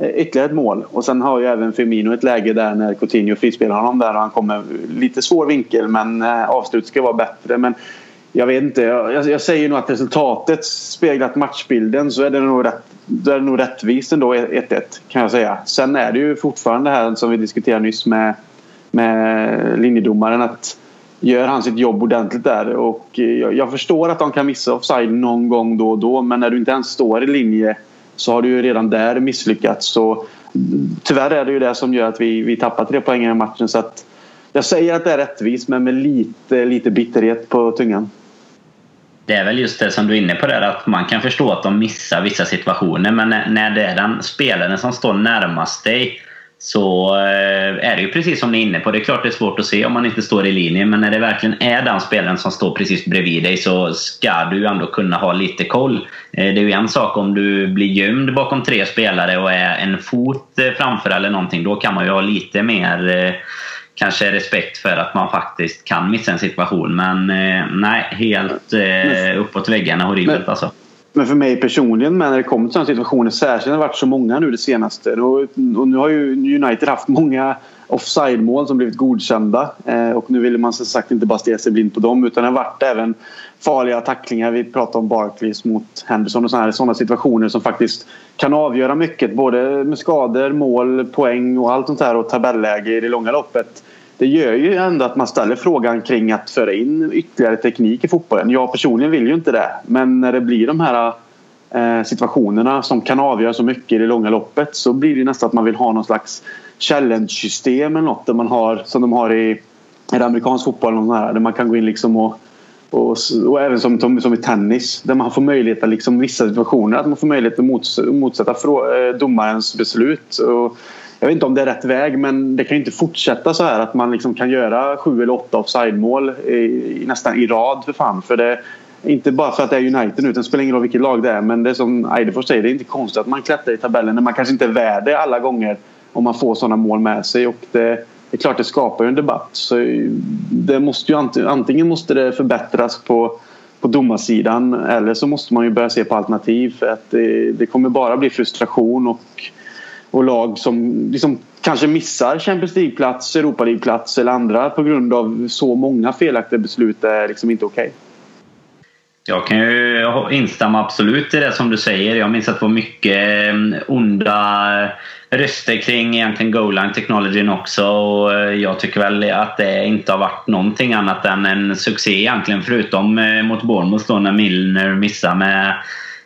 uh, ytterligare ett mål. Och sen har ju även Firmino ett läge där när Coutinho frispelar honom där och han kommer lite svår vinkel men uh, avslut ska vara bättre. Men jag vet inte. Jag, jag, säger nog att resultatet speglat matchbilden så är det nog, rätt, det är nog rättvist ändå 1-1 kan jag säga. Sen är det ju fortfarande det här som vi diskuterade nyss med, med linjedomaren att gör han sitt jobb ordentligt där och jag, jag förstår att de kan missa offside någon gång då och då men när du inte ens står i linje så har du ju redan där misslyckats. Så, tyvärr är det ju det som gör att vi, vi tappar tre poäng i matchen så att jag säger att det är rättvist men med lite, lite bitterhet på tungan det är väl just det som du är inne på där att man kan förstå att de missar vissa situationer men när det är den spelaren som står närmast dig så eh, är det ju precis som ni är inne på. Det är klart det är svårt att se om man inte står i linje men när det verkligen är den spelaren som står precis bredvid dig så ska du ändå kunna ha lite koll. Eh, det är ju en sak om du blir gömd bakom tre spelare och är en fot eh, framför eller någonting. Då kan man ju ha lite mer kanske respekt för att man faktiskt kan missa en situation. Men eh, nej, helt eh, uppåt väggarna horribelt men, alltså. Men för mig personligen när det kommer till sådana situationer, särskilt när det varit så många nu det senaste. Och, och nu har ju United haft många offside-mål som blivit godkända. Eh, och nu vill man som sagt inte bara stirra sig blind på dem utan det har varit även farliga tacklingar. Vi pratar om Barclays mot Henderson och sådana, sådana situationer som faktiskt kan avgöra mycket. Både med skador, mål, poäng och allt sånt där och tabelläge i det långa loppet. Det gör ju ändå att man ställer frågan kring att föra in ytterligare teknik i fotbollen. Jag personligen vill ju inte det. Men när det blir de här eh, situationerna som kan avgöra så mycket i det långa loppet så blir det nästan att man vill ha någon slags challenge-system eller något där man har, som de har i, i amerikansk fotboll. Där man kan gå in liksom och och, och även som, som, i tennis där man får möjlighet att liksom vissa situationer att man får möjlighet att mots, motsätta eh, domarens beslut. Och jag vet inte om det är rätt väg men det kan ju inte fortsätta så här att man liksom kan göra sju eller åtta offside-mål i, nästan i rad för fan. För det, inte bara för att det är United nu, det spelar ingen roll vilket lag det är. Men det är som Eidefors säger, det är inte konstigt att man klättrar i tabellen när man kanske inte är värd det alla gånger om man får sådana mål med sig. Och det, det är klart det skapar ju en debatt. Så det måste ju antingen måste det förbättras på, på domarsidan eller så måste man ju börja se på alternativ. För att det, det kommer bara bli frustration och, och lag som liksom kanske missar Champions League-plats, Europa League-plats eller andra på grund av så många felaktiga beslut är liksom inte okej. Okay. Jag kan ju instämma absolut i det som du säger. Jag minns att det var mycket eh, onda röster kring egentligen goal line technologyn också. Och eh, jag tycker väl att det inte har varit någonting annat än en succé egentligen. Förutom eh, mot Bournemouth då när Milner missade med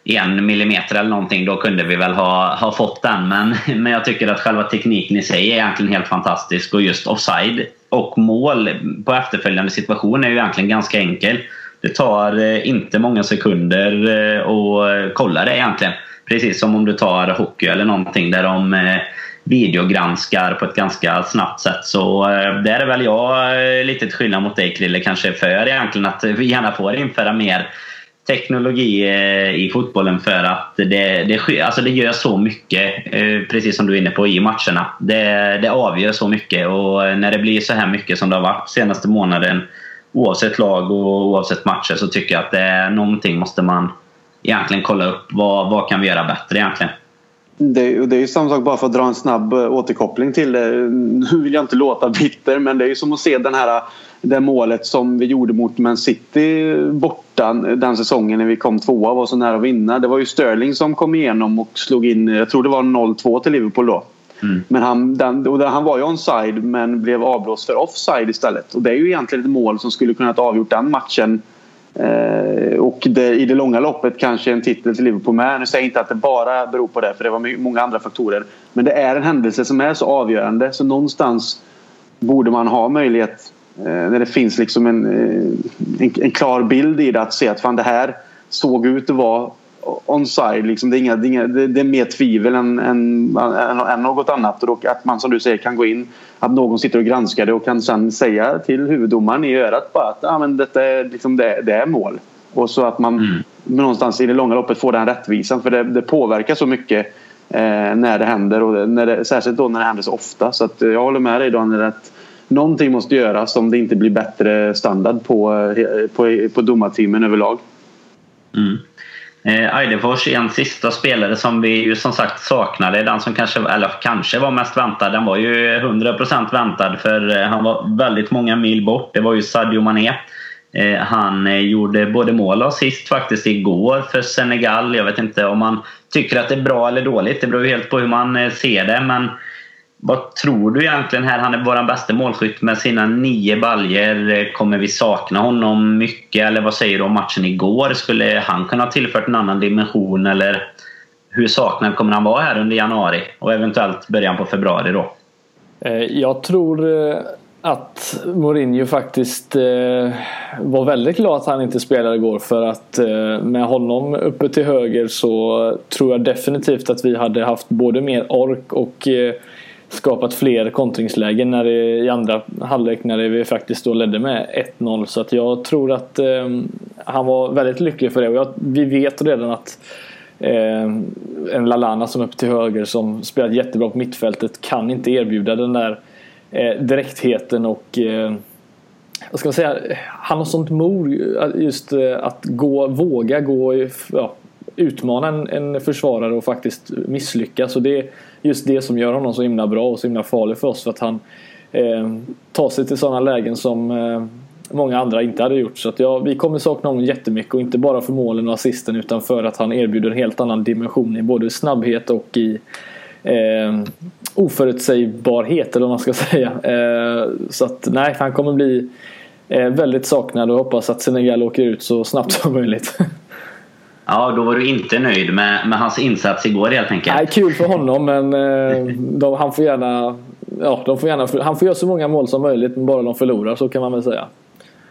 en millimeter eller någonting. Då kunde vi väl ha, ha fått den. Men, men jag tycker att själva tekniken i sig är egentligen helt fantastisk. Och just offside och mål på efterföljande situation är ju egentligen ganska enkel. Det tar eh, inte många sekunder eh, att eh, kolla det egentligen. Precis som om du tar hockey eller någonting där de videogranskar på ett ganska snabbt sätt. Så där är väl jag lite till skillnad mot dig Krille kanske för egentligen att vi gärna får införa mer teknologi i fotbollen för att det, det, alltså det gör så mycket, precis som du är inne på, i matcherna. Det, det avgör så mycket och när det blir så här mycket som det har varit senaste månaden oavsett lag och oavsett matcher så tycker jag att det är någonting måste man egentligen kolla upp vad, vad kan vi göra bättre egentligen. Det, det är ju samma sak bara för att dra en snabb eh, återkoppling till det. Nu vill jag inte låta bitter men det är ju som att se den här eh, det målet som vi gjorde mot Man City borta den säsongen när vi kom tvåa och var så nära att vinna. Det var ju Sterling som kom igenom och slog in, jag tror det var 0-2 till Liverpool då. Mm. Men han, den, han var ju onside men blev avblåst för offside istället. Och det är ju egentligen ett mål som skulle kunnat avgjort den matchen Eh, och det, i det långa loppet kanske en titel till Liverpool med. Nu säger jag inte att det bara beror på det för det var många andra faktorer. Men det är en händelse som är så avgörande så någonstans borde man ha möjlighet eh, när det finns liksom en, eh, en, en, klar bild i det att se att fan det här såg ut att vara onside. Liksom. Det, är inga, det, är inga, det, är mer tvivel än, än, än, än något annat. Och att man som du säger kan gå in, att någon sitter och granskar det och kan sen säga till huvuddomaren i örat bara att ah, men detta är, liksom, det, det är mål. Och så att man mm. någonstans i det långa loppet får den rättvisan. För det, det påverkar så mycket eh, när det händer. Och när det, särskilt då när det händer så ofta. Så att jag håller med dig Daniel att någonting måste göras om det inte blir bättre standard på, eh, på, på domarteamen överlag. Mm. Eh, Eidefors är en sista spelare som vi ju som sagt saknade. Den som kanske, eller kanske var mest väntad. Den var ju 100% väntad för eh, han var väldigt många mil bort. Det var ju Sadio Mané. Eh, han eh, gjorde både mål och assist faktiskt igår för Senegal. Jag vet inte om man tycker att det är bra eller dåligt. Det beror ju helt på hur man eh, ser det. Men vad tror du egentligen här? Han är vår bästa målskytt med sina nio baljer. Eh, kommer vi sakna honom mycket? Eller vad säger du om matchen igår? Skulle han kunna ha tillfört en annan dimension? Eller hur saknad kommer han vara här under januari? Och eventuellt början på februari då? Eh, jag tror eh, att Mourinho faktiskt var väldigt glad att han inte spelade igår för att med honom uppe till höger så tror jag definitivt att vi hade haft både mer ork och skapat fler kontringslägen när det, i andra halvlek när vi faktiskt då ledde med 1-0. Så att jag tror att eh, han var väldigt lycklig för det. Och jag, vi vet redan att eh, en Lalana som är uppe till höger som spelat jättebra på mittfältet kan inte erbjuda den där eh, direktheten och eh, vad ska man säga? Han har sånt mod eh, just eh, att gå, våga gå ja, utmana en, en försvarare och faktiskt misslyckas. Och det är just det som gör honom så himla bra och så himla farlig för oss. För att han eh, tar sig till sådana lägen som eh, många andra inte hade gjort. Så att ja, vi kommer sakna honom jättemycket och inte bara för målen och assisten utan för att han erbjuder en helt annan dimension i både snabbhet och i eh, oförutsägbarhet eller vad man ska säga. Eh, så att nej, han kommer bli eh, väldigt saknad och hoppas att Senegal åker ut så snabbt som möjligt. Ja, då var du inte nöjd med, med hans insats igår helt enkelt. Nej, kul för honom men eh, de, han får gärna... Ja, de får gärna han får göra så många mål som möjligt men bara de förlorar, så kan man väl säga.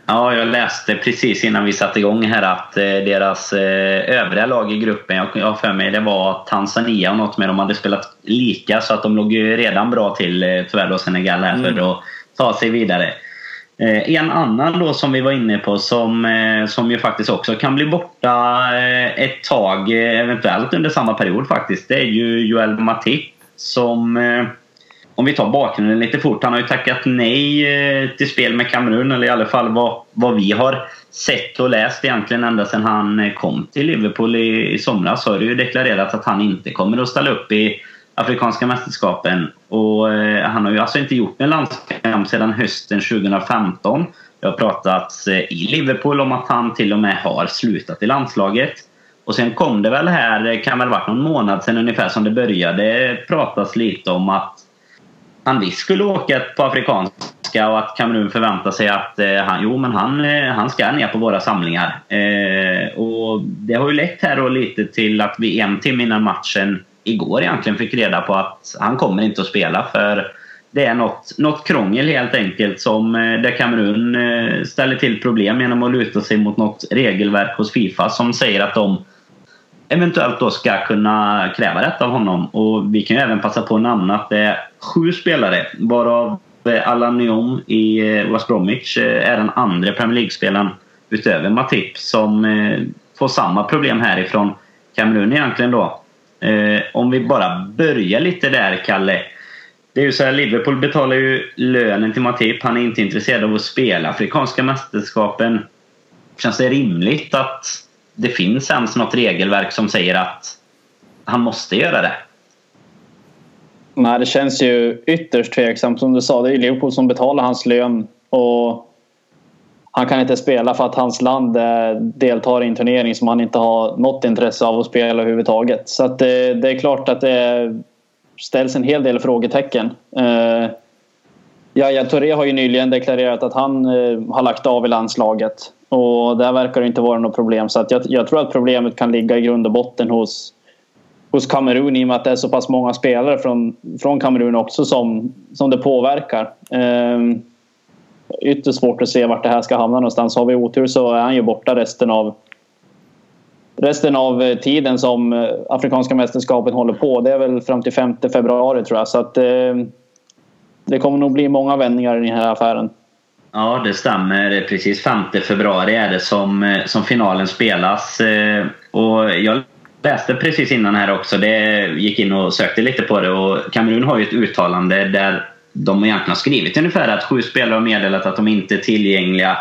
Ja, jag läste precis innan vi satte igång här att eh, deras eh, övriga lag i gruppen, jag har för mig det var Tanzania och något med de hade spelat lika så att de låg ju redan bra till, tyvärr då Senegal här, mm. för att ta sig vidare. Eh, en annan då som vi var inne på som, eh, som ju faktiskt också kan bli borta eh, ett tag, eventuellt under samma period faktiskt. Det är ju Joel Matip som, om vi tar bakgrunden lite fort, han har ju tackat nej till spel med Kamerun, eller i alla fall vad, vad vi har sett och läst egentligen ända sedan han kom till Liverpool i, i somras har det ju deklarerat att han inte kommer att ställa upp i Afrikanska mästerskapen. Och eh, han har ju alltså inte gjort en landskamp sedan hösten 2015. Det har pratats eh, i Liverpool om att han till och med har slutat i landslaget. Och sen kom det väl här, eh, kan väl varit någon månad sedan ungefär som det började pratas lite om att han visst skulle åka på afrikanska och att Kamerun förväntar sig att eh, han, jo, men han, eh, han ska ner på våra samlingar. Eh, och Det har ju lett här då lite till att vi en timme innan matchen igår egentligen fick reda på att han kommer inte att spela för det är något, något krångel helt enkelt som eh, där Kamerun eh, ställer till problem genom att luta sig mot något regelverk hos Fifa som säger att de eventuellt då ska kunna kräva detta av honom. Och vi kan ju även passa på att nämna att det är sju spelare varav eh, Alan Allan i West Bromwich är den andra Premier League-spelaren utöver Matip som får samma problem härifrån Kamerun egentligen då. Eh, om vi bara börjar lite där, Kalle. Det är ju så här, Liverpool betalar ju lönen till Matip. Han är inte intresserad av att spela Afrikanska mästerskapen. Känns det rimligt att det finns ens något regelverk som säger att han måste göra det? Nej, det känns ju ytterst tveksamt. Som du sa, det är Liverpool som betalar hans lön. Och han kan inte spela för att hans land eh, deltar i en turnering som han inte har något intresse av att spela överhuvudtaget. Så att det, det är klart att det ställs en hel del frågetecken. Eh, Touré har ju nyligen deklarerat att han eh, har lagt av i landslaget. Och där verkar det inte vara något problem. Så att jag, jag tror att problemet kan ligga i grund och botten hos, hos Kamerun i och med att det är så pass många spelare från, från Kamerun också som, som det påverkar. Eh, ytterst svårt att se vart det här ska hamna någonstans. Har vi otur så är han ju borta resten av resten av eh, tiden som eh, Afrikanska mästerskapet håller på. Det är väl fram till 5 februari tror jag. Så att, eh, det kommer nog bli många vändningar i den här affären. Ja, det stämmer. Precis 5 februari är det som, eh, som finalen spelas. Och jag läste precis innan här också. Det gick in och sökte lite på det. Och Kamerun har ju ett uttalande där de egentligen har skrivit ungefär att sju spelare har meddelat att de inte är tillgängliga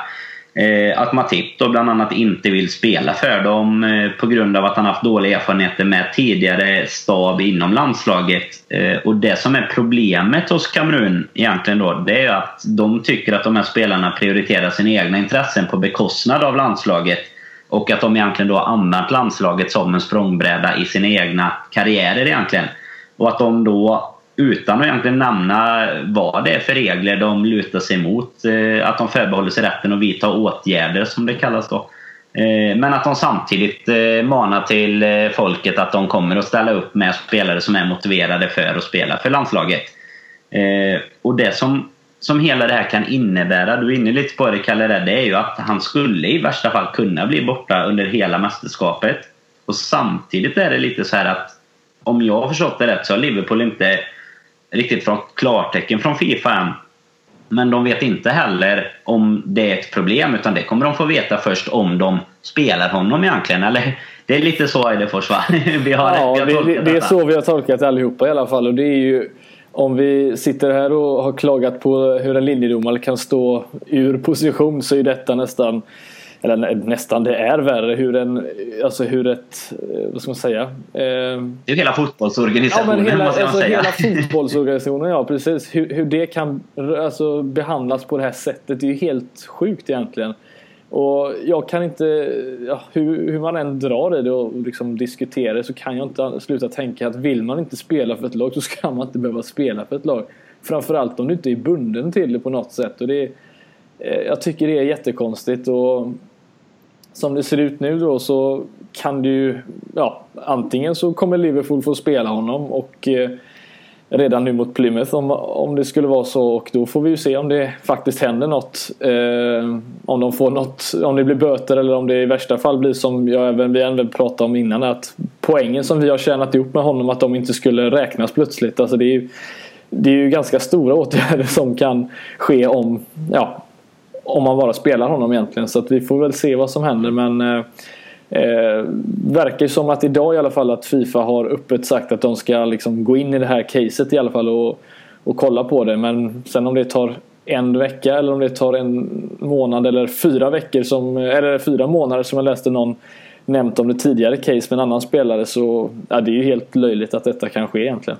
Eh, att Matip då bland annat inte vill spela för dem eh, på grund av att han haft dåliga erfarenheter med tidigare stab inom landslaget. Eh, och det som är problemet hos Kamerun egentligen då, det är att de tycker att de här spelarna prioriterar sina egna intressen på bekostnad av landslaget. Och att de egentligen då har använt landslaget som en språngbräda i sina egna karriärer egentligen. Och att de då utan att egentligen nämna vad det är för regler de lutar sig mot. Eh, att de förbehåller sig rätten att vidta åtgärder som det kallas då. Eh, men att de samtidigt eh, manar till folket att de kommer att ställa upp med spelare som är motiverade för att spela för landslaget. Och det som, som hela det här kan innebära, du är inne lite på det Kalle, det är ju att han skulle i värsta fall kunna bli borta under hela mästerskapet. Och samtidigt är det lite så här att om jag har förstått det rätt så har Liverpool inte riktigt fått klartecken från Fifa än. Men de vet inte heller om det är ett problem utan det kommer de få veta först om de spelar honom egentligen. Eller det är lite så Eidefors va? vi har, ja, vi har det, det är så vi har tolkat allihopa i alla fall. Och det är ju om vi sitter här och har klagat på hur en linjedomare kan stå ur position så är detta nästan eller nästan det är värre hur en, alltså hur ett, eh, vad ska man säga? Eh, det är hela fotbollsorganisationen ja, men hela, måste alltså, säga. Hela fotbollsorganisationen, ja precis. Hur, hur det kan alltså, behandlas på det här sättet det är ju helt sjukt egentligen. Och jag kan inte, ja, hur, hur man än drar i det och liksom diskuterar det så kan jag inte sluta tänka att vill man inte spela för ett lag så ska man inte behöva spela för ett lag. Framförallt om du inte är bunden till det på något sätt. Och det är, Eh, jag tycker det är jättekonstigt och som det ser ut nu då så kan det ju, ja antingen så kommer Liverpool få spela honom och eh, redan nu mot Plymouth om, om det skulle vara så och då får vi ju se om det faktiskt händer något. Eh, om de får något, om det blir böter eller om det i värsta fall blir som jag även, vi även pratade om innan att poängen som vi har tjänat ihop med honom att de inte skulle räknas plötsligt. Alltså det är ju, det är ju ganska stora åtgärder som kan ske om, ja, om man bara spelar honom egentligen. Så att vi får väl se vad som händer. Men eh, eh verkar som att idag i alla fall att Fifa har öppet sagt att de ska liksom gå in i det här caset i alla fall och, och kolla på det. Men sen om det tar en vecka eller om det tar en månad eller fyra veckor som, eller fyra månader som jag läste någon nämnt om det tidigare case med en annan spelare så ja, det är ju helt löjligt att detta kan ske egentligen.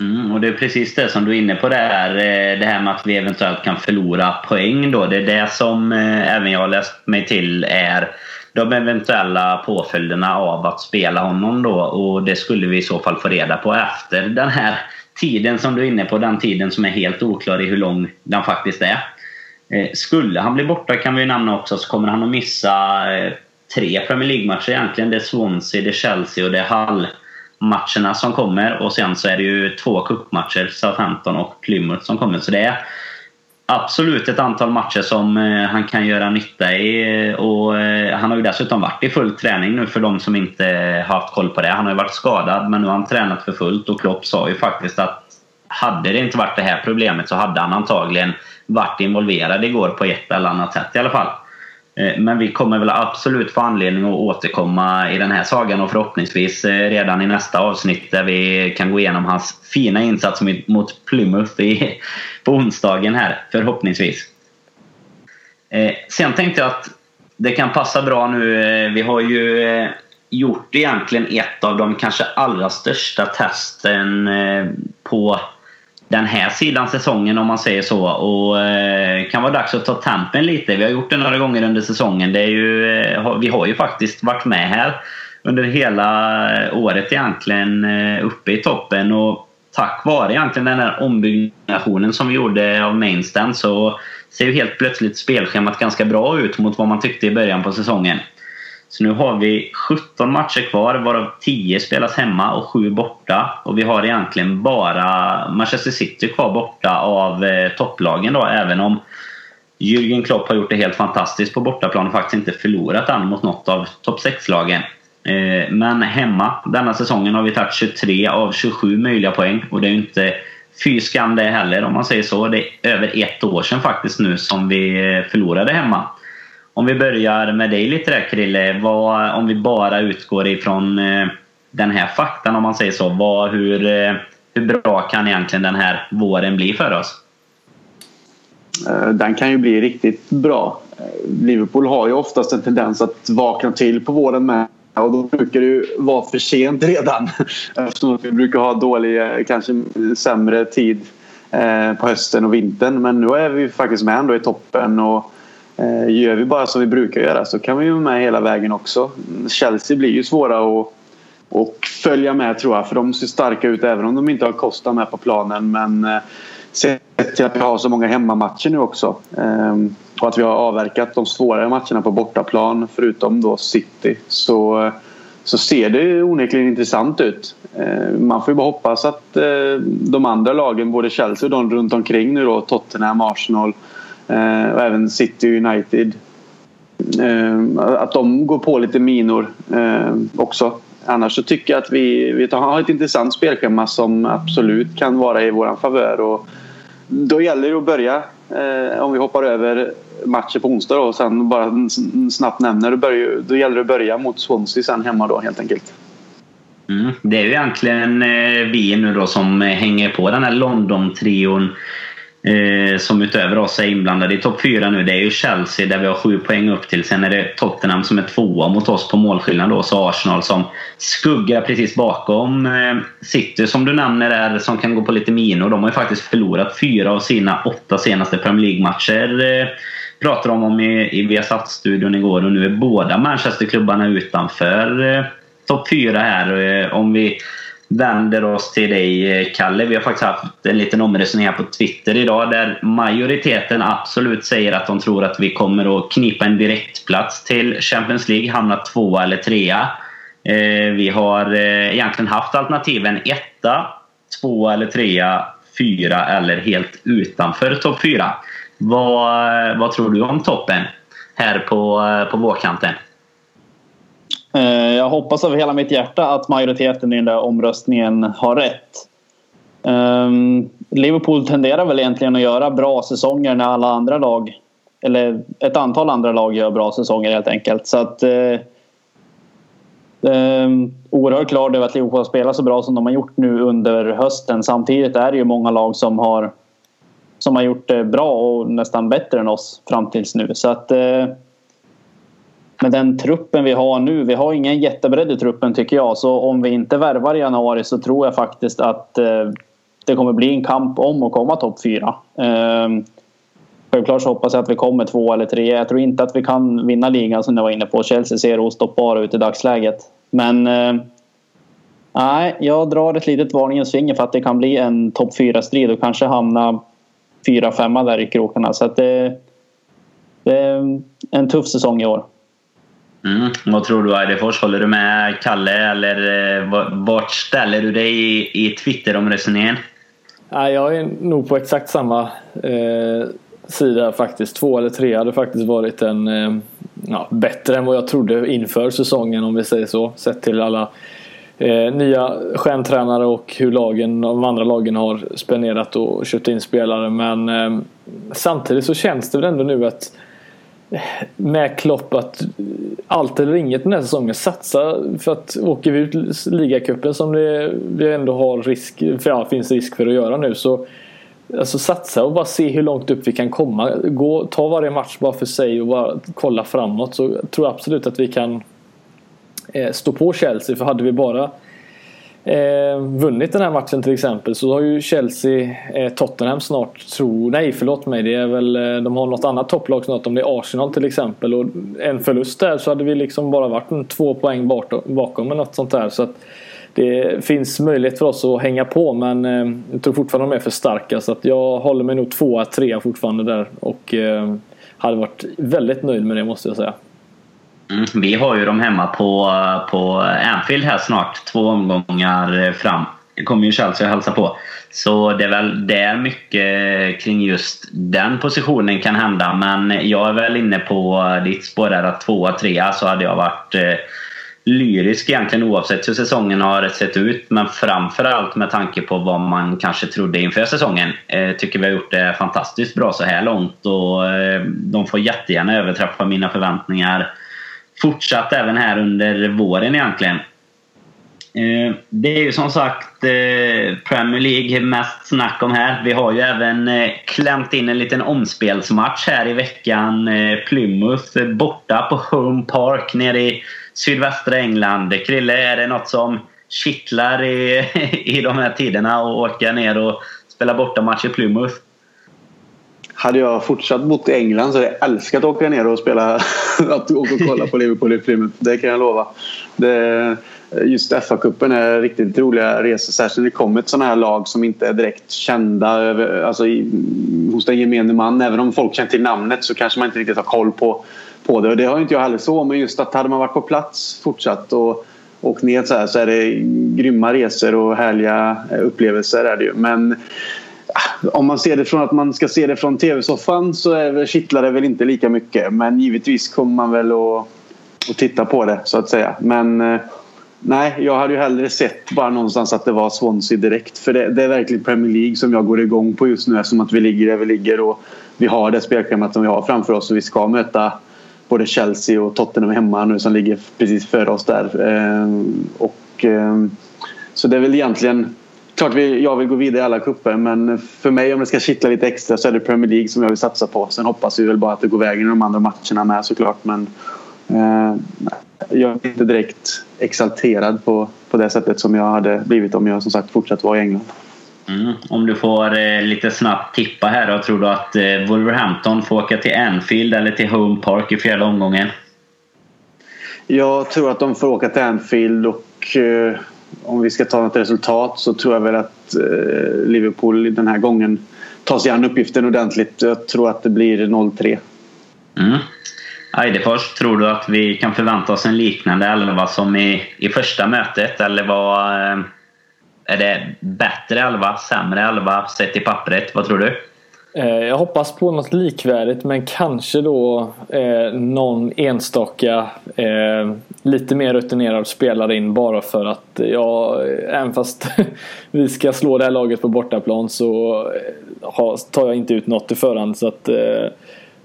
Mm, och det är precis det som du är inne på där. Eh, det här med att vi eventuellt kan förlora poäng då. Det är det som eh, även jag har läst mig till är de eventuella påföljderna av att spela honom då. Och det skulle vi i så fall få reda på efter den här tiden som du är inne på. Den tiden som är helt oklar i hur lång den faktiskt är. Eh, skulle han bli borta kan vi ju nämna också så kommer han att missa tre Premier League-matcher egentligen. Det är Swansea, det är Chelsea och det är Hull matcherna som kommer och sen så är det ju två cupmatcher, Southampton och Plymouth som kommer. Så det är absolut ett antal matcher som eh, han kan göra nytta i. Eh, och eh, han har ju dessutom varit i full träning nu för de som inte haft koll på det. Han har ju varit skadad men nu har han tränat för fullt och Klopp sa ju faktiskt att hade det inte varit det här problemet så hade han antagligen varit involverad igår på ett eller annat sätt i alla fall. Eh, men vi kommer väl absolut få anledning att återkomma i den här sagan och förhoppningsvis eh, redan i nästa avsnitt där vi kan gå igenom hans fina insats mot Plymouth i, på onsdagen här förhoppningsvis. Eh, sen tänkte jag att det kan passa bra nu. Vi har ju gjort egentligen ett av de kanske allra största testen på den här sidan säsongen om man säger så. Och eh, kan vara dags att ta tempen lite. Vi har gjort det några gånger under säsongen. Det är ju, eh, vi har ju faktiskt varit med här under hela eh, året egentligen eh, uppe i toppen. Och tack vare egentligen den här ombyggnationen som vi gjorde av Mainstand så ser ju helt plötsligt spelschemat ganska bra ut mot vad man tyckte i början på säsongen. Så nu har vi 17 matcher kvar varav 10 spelas hemma och 7 borta. Och vi har egentligen bara Manchester City kvar borta av eh, topplagen då även om Jürgen Klopp har gjort det helt fantastiskt på bortaplan och faktiskt inte förlorat än mot något av topp 6-lagen. Eh, men hemma denna säsongen har vi tagit 23 av 27 möjliga poäng och det är ju inte fy skam det heller om man säger så. Det är över ett år sedan faktiskt nu som vi eh, förlorade hemma. Om vi börjar med dig lite där Krille. Vad, om vi bara utgår ifrån eh, den här faktan om man säger så. Vad, hur, eh, hur bra kan egentligen den här våren bli för oss? Eh, den kan ju bli riktigt bra. Eh, Liverpool har ju oftast en tendens att vakna till på våren med och då brukar det ju vara för sent redan eftersom vi brukar ha dålig, eh, kanske sämre tid på hösten och vintern. Men nu är vi faktiskt med ändå i toppen och Eh, gör vi bara som vi brukar göra så kan vi vara med hela vägen också. Chelsea blir ju svåra att och följa med tror jag för de ser starka ut även om de inte har Costa med på planen. Men eh, sett till att vi har så många hemmamatcher nu också ehm, och att vi har avverkat de svårare matcherna på bortaplan förutom då City så, så ser det onekligen intressant ut. Eh, man får ju bara hoppas att eh, de andra lagen, både Chelsea och de runt omkring nu då, Tottenham, Arsenal Eh, och även City United. Eh, att de går på lite minor eh, också. Annars så tycker jag att vi, vi har ett intressant spelschema som absolut kan vara i vår favör. Och då gäller det att börja, eh, om vi hoppar över matchen på onsdag då, och sen bara snabbt nämner, då, börjar, då gäller det att börja mot Swansea sen hemma då helt enkelt. Mm. Det är ju egentligen eh, vi nu då som hänger på den här London-trion Eh, som utöver oss är inblandade i topp 4 nu. Det är ju Chelsea där vi har 7 poäng upp till. Sen är det Tottenham som är tvåa mot oss på målskillnad då. Så Arsenal som skuggar precis bakom eh, City som du nämner där som kan gå på lite minor. De har ju faktiskt förlorat fyra av sina åtta senaste Premier League-matcher. Eh, pratade de om i, i Viasat-studion igår och nu är båda Manchester-klubbarna utanför eh, topp 4 här. Eh, om vi vänder oss till dig eh, Kalle. Vi har faktiskt haft en liten omröstning här på Twitter idag där majoriteten absolut säger att de tror att vi kommer att knipa en direktplats till Champions League, hamna tvåa eller trea. Eh, vi har eh, egentligen haft alternativen etta, tvåa eller trea, fyra eller helt utanför topp fyra. Vad, vad tror du om toppen här på, på vårkanten? Eh, jag hoppas av hela mitt hjärta att majoriteten i den där omröstningen har rätt. Ehm, Liverpool tenderar väl egentligen att göra bra säsonger när alla andra lag eller ett antal andra lag gör bra säsonger helt enkelt. Så att eh, ehm, oerhört glad över att Liverpool har spelat så bra som de har gjort nu under hösten. Samtidigt är det ju många lag som har som har gjort det bra och nästan bättre än oss fram tills nu. Så att eh, med den truppen vi har nu. Vi har ingen jättebredd i truppen tycker jag. Så om vi inte värvar i januari så tror jag faktiskt att eh, det kommer bli en kamp om att komma topp fyra. Eh, självklart så hoppas jag att vi kommer två eller tre. Jag tror inte att vi kan vinna ligan som jag var inne på. Chelsea ser ostoppbara ut i dagsläget. Men eh, nej, jag drar ett litet varningens finger för att det kan bli en topp fyra strid och kanske hamna fyra, femma där i krokarna. Så att det, det är en tuff säsong i år. Mm. Vad tror du Eidefors? Håller du med Kalle eller eh, vart ställer du dig i, i Twitter-omröstningen? Ja, jag är nog på exakt samma eh, sida faktiskt. Två eller tre hade faktiskt varit en eh, ja, bättre än vad jag trodde inför säsongen om vi säger så. Sett till alla eh, nya stjärntränare och hur lagen, de andra lagen har spenderat och köpt in spelare. Men eh, samtidigt så känns det väl ändå nu att med Klopp att allt eller inget den här säsongen. Satsa för att åker vi ut ligacupen som det, vi ändå har risk, för ja, finns risk för att göra nu så Alltså satsa och bara se hur långt upp vi kan komma. Gå, ta varje match bara för sig och bara kolla framåt så tror jag absolut att vi kan eh, stå på Chelsea. För hade vi bara eh, vunnit den här matchen till exempel så har ju Chelsea eh, Tottenham snart, tror, nej förlåt mig, det är väl, eh, de har något annat topplag snart om det är Arsenal till exempel och en förlust där så hade vi liksom bara varit en två poäng bakom eller något sånt där. Så att det finns möjlighet för oss att hänga på men eh, jag tror fortfarande de är för starka så att jag håller mig nog tvåa, trea fortfarande där och eh, hade varit väldigt nöjd med det måste jag säga. Mm, vi har ju dem hemma på, på Anfield här snart, två omgångar fram. Det kommer ju Chelsea att hälsa på. Så det är väl där mycket kring just den positionen kan hända. Men jag är väl inne på ditt spår där att tvåa, trea så hade jag varit eh, lyrisk egentligen oavsett hur säsongen har sett ut. Men framförallt med tanke på vad man kanske trodde inför säsongen. Eh, tycker vi har gjort det fantastiskt bra så här långt och eh, de får jättegärna överträffa mina förväntningar fortsatt även här under våren egentligen. Eh, det är ju som sagt eh, Premier League mest snack om här. Vi har ju även eh, klämt in en liten omspelsmatch här i veckan. Plymouth borta på Home Park nere i sydvästra England. Krille, är det något som kittlar i, i de här tiderna att åka ner och spela bortamatch i Plymouth? Hade jag fortsatt bott i England så hade jag älskat att åka ner och spela att åka och kolla på Liverpool i Plymouth. Det kan jag lova. Det, just FA-cupen är riktigt roliga resor. Särskilt när det kommer ett sådana här lag som inte är direkt kända alltså, i, hos den gemene man. Även om folk känner till namnet så kanske man inte riktigt har koll på, på det. Och det har inte jag heller så. Men just att hade man varit på plats fortsatt och åkt ner så här så är det grymma resor och härliga eh, upplevelser. Är det ju. Men om man ser det från att man ska se det från tv-soffan så är kittlar det väl inte lika mycket. Men givetvis kommer man väl att, att titta på det så att säga. Men eh, nej, jag hade ju hellre sett bara någonstans att det var Swansea direkt. För det, det är verkligen Premier League som jag går igång på just nu eftersom att vi ligger där vi ligger och vi har det spelschemat som vi har framför oss och vi ska möta både Chelsea och Tottenham hemma nu som ligger precis före oss där. Ehm, och, ehm, så det är väl egentligen klart vi, jag vill gå vidare i alla kupper men för mig om det ska kittla lite extra så är det Premier League som jag vill satsa på. Sen hoppas vi väl bara att det går vägen i de andra matcherna med såklart men eh, jag är inte direkt exalterad på, på det sättet som jag hade blivit om jag som sagt fortsatt vara i England. Mm. Om du får eh, lite snabbt tippa här då. Tror du att eh, Wolverhampton får åka till Anfield eller till Home Park i fjärde omgången? Jag tror att de får åka till Anfield och eh, om vi ska ta något resultat så tror jag väl att eh, Liverpool den här gången tar sig an uppgiften ordentligt. Jag tror att det blir 0-3. Mm. Eidefors, tror du att vi kan förvänta oss en liknande elva som i, i första mötet? Eller vad, eh, är det bättre elva, sämre elva sett i pappret? Vad tror du? Eh, jag hoppas på något likvärdigt men kanske då eh, någon enstaka eh, lite mer rutinerad spelare in bara för att ja, eh, även fast vi ska slå det här laget på bortaplan så eh, tar jag inte ut något i förhand. Så att, eh,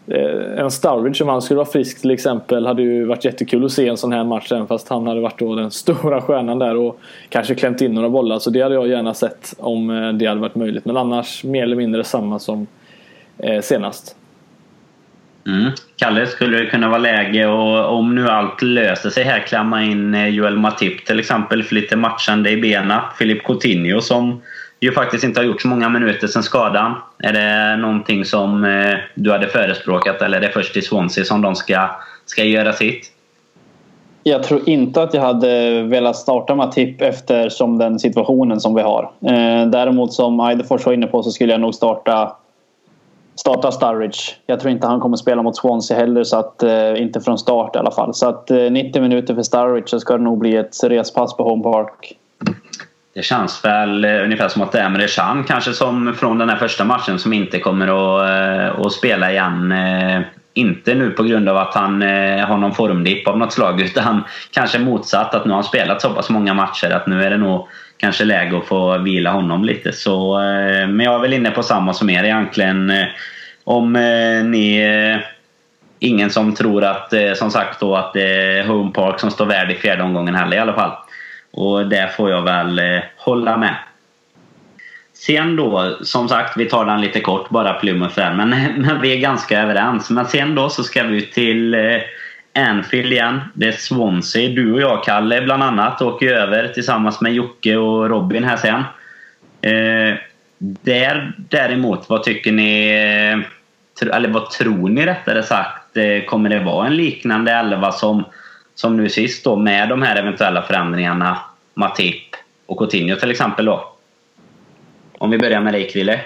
eh, en Sturridge om han skulle vara frisk till exempel hade ju varit jättekul att se en sån här match även fast han hade varit då den stora stjärnan där och kanske klämt in några bollar. Så det hade jag gärna sett om det hade varit möjligt. Men annars mer eller mindre samma som senast. Mm. Kalle, skulle det kunna vara läge och om nu allt löser sig här klämma in eh, Joel Matip till exempel för lite matchande i bena. Filip Coutinho som ju faktiskt inte har gjort så många minuter sedan skadan. Är det någonting som eh, du hade förespråkat eller är det först i Swansea som de ska, ska göra sitt? Jag tror inte att jag hade velat starta Matip eftersom den situationen som vi har. Eh, däremot som Eidefors var inne på så skulle jag nog starta starta Sturridge. Jag tror inte han kommer spela mot Swansea heller, så att, eh, inte från start i alla fall. Så att eh, 90 minuter för Sturridge så ska det nog bli ett respass på Home Park. Det känns väl eh, ungefär som att det är Emre Can kanske som från den här första matchen som inte kommer att, eh, att spela igen. Eh, inte nu på grund av att han eh, har någon formdipp av något slag utan kanske motsatt att nu har han spelat så pass många matcher att nu är det nog kanske läge att få vila honom lite. Så, eh, men jag är väl inne på samma som er egentligen. Eh, om eh, ni... Ingen som tror att, som sagt då, att det är Home Park som står värd i fjärde omgången heller i alla fall. Och det får jag väl eh, hålla med. Sen då, som sagt, vi tar den lite kort bara Plymouth där, men, men vi är ganska överens. Men sen då så ska vi till eh, Anfield igen. Det är Swansea. Du och jag, Kalle, bland annat, åker över tillsammans med Jocke och Robin här sen. Eh, där däremot, vad tycker ni? Eller vad tror ni rättare sagt? Eh, kommer det vara en liknande elva som som nu sist då med de här eventuella förändringarna Matip och Coutinho till exempel då? Om vi börjar med dig Krille.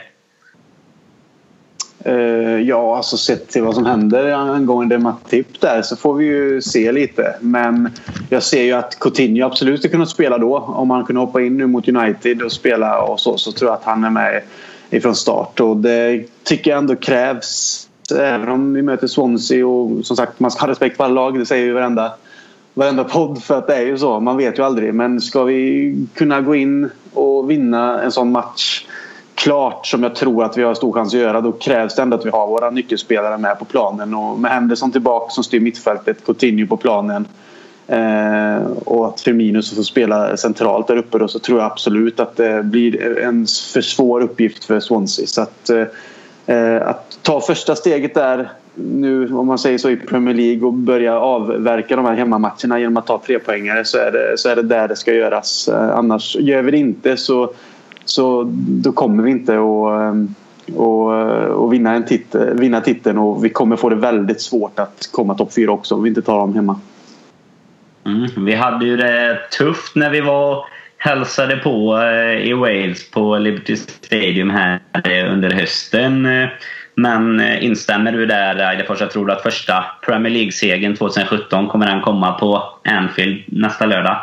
Uh, ja, alltså sett till vad som händer angående Matip där så får vi ju se lite. Men jag ser ju att Coutinho absolut skulle kunna spela då. Om han kunde hoppa in nu mot United och spela och så, så tror jag att han är med ifrån start. Och det tycker jag ändå krävs. Även om vi möter Swansea och som sagt man ska ha respekt för alla lag. Det säger ju varenda varenda podd för att det är ju så. Man vet ju aldrig. Men ska vi kunna gå in och vinna en sån match klart som jag tror att vi har stor chans att göra då krävs det ändå att vi har våra nyckelspelare med på planen. Och med Henderson tillbaka som styr mittfältet, Coutinho på planen eh, och att Firmino får spela centralt där uppe då, så tror jag absolut att det blir en för svår uppgift för Swansea. Så att, eh, eh, att ta första steget där nu om man säger så i Premier League och börja avverka de här hemmamatcherna genom att ta tre poängare så är det, så är det där det ska göras. Eh, annars gör vi det inte så, så då kommer vi inte att ehm, och, eh, och vinna, en tit vinna titeln och vi kommer få det väldigt svårt att komma topp fyra också om vi inte tar dem hemma. Mm, vi hade ju det tufft när vi var hälsade på eh, i Wales på Liberty Stadium här eh, under hösten. Men instämmer du där Eidefors? Jag tror att första Premier League-segern 2017 kommer den komma på Anfield nästa lördag?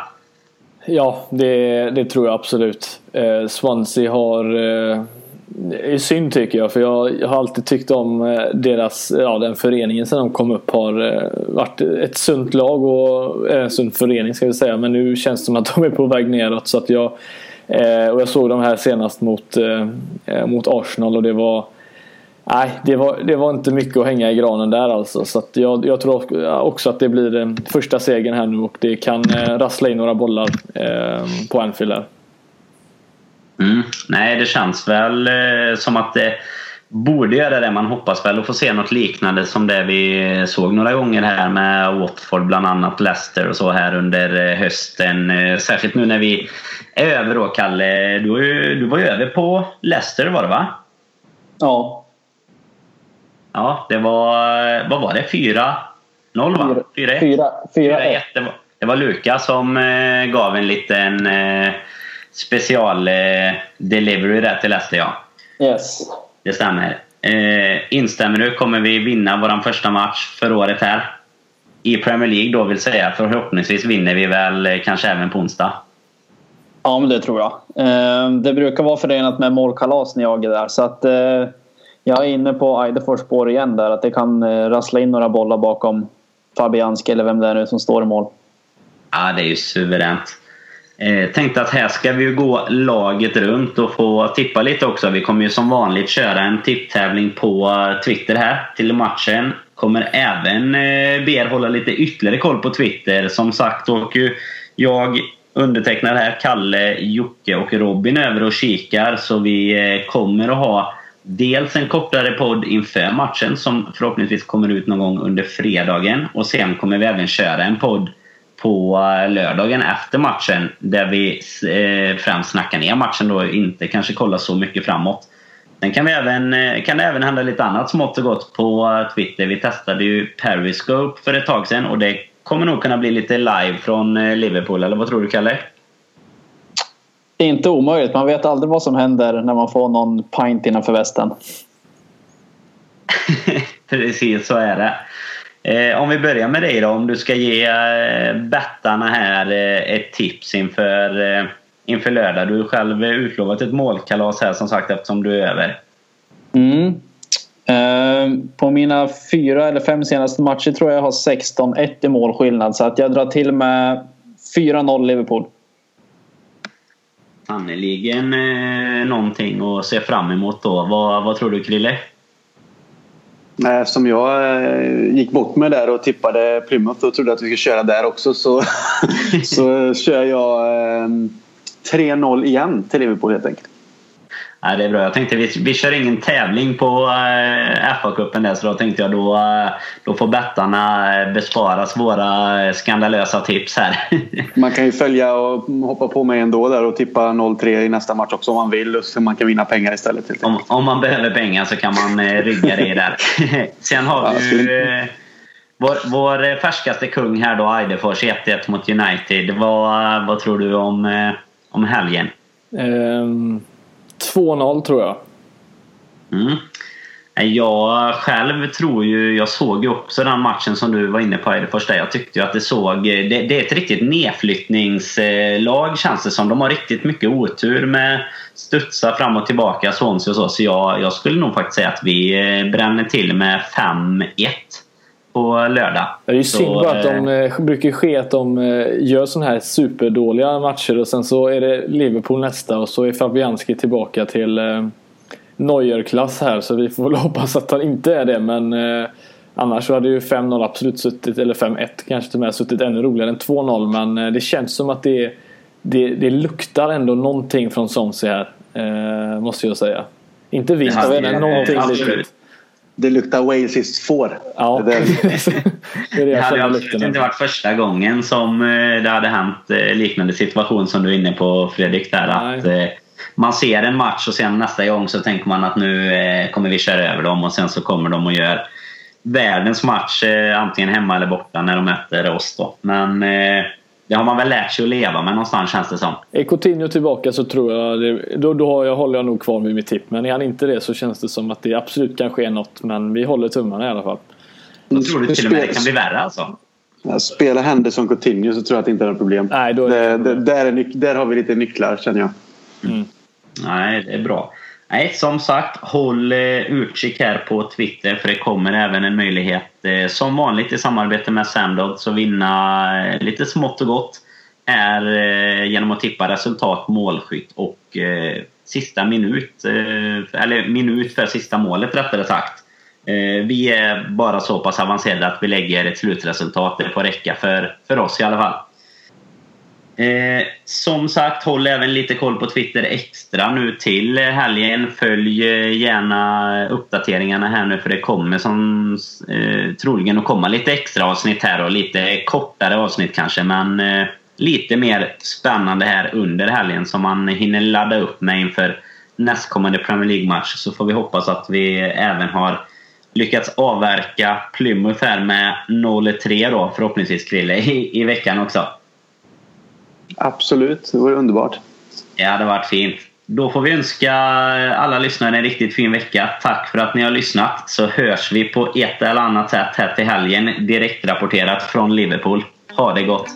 Ja, det, det tror jag absolut. Eh, Swansea har... Eh, det är synd tycker jag för jag, jag har alltid tyckt om eh, deras, ja, den föreningen sedan de kom upp har eh, varit ett sunt lag och eh, en sund förening ska vi säga men nu känns det som att de är på väg neråt så att jag eh, och jag såg dem här senast mot, eh, mot Arsenal och det var Nej, det var, det var inte mycket att hänga i granen där alltså. Så jag, jag, tror också att det blir den första segern här nu och det kan eh, rassla in några bollar eh, på Anfield där. Mm. Nej, det känns väl eh, som att det borde göra det. Man hoppas väl att få se något liknande som det vi såg några gånger här med Watford, bland annat Leicester och så här under hösten. Särskilt nu när vi är över då, Kalle. Du, du var ju över på Leicester var det va? Ja, Ja, det var... Vad var det? 4-0 va? 4-1? 4-1. Det var, det var Lukas som eh, gav en liten eh, special eh, delivery där till Leicester, ja. Yes. Det stämmer. Eh, instämmer du? Kommer vi vinna vår första match för året här? I Premier League då vill säga. Förhoppningsvis vinner vi väl kanske även på onsdag. Ja, men det tror jag. Eh, det brukar vara förenat med målkalas när jag är där. Så att, eh, jag är inne på Eidefors spår igen där. Att det kan eh, rassla in några bollar bakom Fabianski eller vem det är nu som står i mål. Ja, det är ju suveränt. Eh, tänkte att här ska vi ju gå laget runt och få tippa lite också. Vi kommer ju som vanligt köra en tipptävling på eh, Twitter här till matchen. Kommer även eh, be er hålla lite ytterligare koll på Twitter. Som sagt åker ju jag undertecknar här, Kalle, Jocke och Robin över och kikar. Så vi eh, kommer att ha Dels en kortare podd inför matchen som förhoppningsvis kommer ut någon gång under fredagen. Och sen kommer vi även köra en podd på eh, lördagen efter matchen. Där vi eh, främst snackar ner matchen då, inte kanske kollar så mycket framåt. Sen kan, vi även, eh, kan det även hända lite annat smått och gott på Twitter. Vi testade ju Periscope för ett tag sedan och det kommer nog kunna bli lite live från Liverpool, eller vad tror du Kalle? Inte omöjligt. Man vet aldrig vad som händer när man får någon pint innanför västen. Precis, så är det. Eh, om vi börjar med dig då. Om du ska ge eh, bettarna här eh, ett tips inför, eh, inför lördag. Du har själv utlovat ett målkalas här som sagt eftersom du är över. Mm. På mina fyra eller fem senaste matcher tror jag jag har 16-1 i målskillnad. Så att jag drar till med 4-0 Liverpool. Sannerligen eh, någonting att se fram emot då. Vad, vad tror du Krille? Eftersom jag eh, gick bort mig där och tippade Plymouth och trodde att vi skulle köra där också så, så kör jag eh, 3-0 igen till Liverpool helt enkelt. Ja, det är bra. Jag tänkte vi, vi kör ingen tävling på eh, FA-cupen där så då tänkte jag då, eh, då får bettarna besparas våra skandalösa tips här. man kan ju följa och hoppa på mig ändå där och tippa 0-3 i nästa match också om man vill så man kan vinna pengar istället. Om, om man behöver pengar så kan man eh, rygga det där. Sen har vi ju eh, vår, vår färskaste kung här då, Eidefors 1-1 mot United. Vad, vad tror du om, eh, om helgen? Um... 2-0 tror jag. Mm. Jag själv tror ju, jag såg ju också den matchen som du var inne på i det första. Jag tyckte ju att det såg, eh, det, det är ett riktigt nedflyttningslag känns det som. De har riktigt mycket otur med studsa fram och tillbaka, Swansea och så. Så jag, jag skulle nog faktiskt säga att vi eh, bränner till med 5-1 på lördag. Det är ju synd bara att de eh, brukar ske att de eh, gör sådana här superdåliga matcher och sen så är det Liverpool nästa och så är Fabianski tillbaka till eh, Neuer-klass här så vi får väl hoppas att han inte är det men eh, annars så hade ju 5-0 absolut suttit, eller 5-1 kanske till och med suttit ännu roligare än 2-0 men eh, det känns som att det, det, det luktar ändå någonting från Sonsi här. Eh, måste jag säga. Inte vinst, men någonting litet. Det luktar walesiskt får. Ja. Det, det, det hade absolut inte varit första gången som eh, det hade hänt eh, liknande situation som du är inne på Fredrik. Där, att eh, man ser en match och sen nästa gång så tänker man att nu kommer vi köra över dem och sen så kommer de och gör världens match antingen hemma eller borta när de möter oss. Då. Men det har man väl lärt sig att leva med någonstans känns det som. Är Coutinho tillbaka så tror jag det, då, då har jag, håller jag nog kvar med mitt tipp. Men är han inte det så känns det som att det absolut kanske är något. Men vi håller tummarna i alla fall. Då tror du till och med det kan bli värre alltså? Ja, spela Henderson Coutinho så tror jag att det inte är något problem. Nej, då är det, det, det där, är, där har vi lite nycklar känner jag. Mm. Nej, det är bra. Nej, som sagt, håll eh, utkik här på Twitter för det kommer även en möjlighet eh, som vanligt i samarbete med Samdods att vinna eh, lite smått och gott är genom att tippa resultat, målskytt och sista minut, eller minut för sista målet rättare sagt. Vi är bara så pass avancerade att vi lägger ett slutresultat. Det får räcka för, för oss i alla fall. Eh, som sagt, håll även lite koll på Twitter extra nu till helgen. Följ eh, gärna uppdateringarna här nu för det kommer som eh, troligen att komma lite extra avsnitt här och lite kortare avsnitt kanske men eh, lite mer spännande här under helgen som man hinner ladda upp med inför nästkommande Premier League-match så får vi hoppas att vi även har lyckats avverka Plymouth här med 0-3 då förhoppningsvis Krille i, i veckan också. Absolut, det vore underbart. Ja, Det hade varit fint. Då får vi önska alla lyssnare en riktigt fin vecka. Tack för att ni har lyssnat. Så hörs vi på ett eller annat sätt här till helgen. Direktrapporterat från Liverpool. Ha det gott!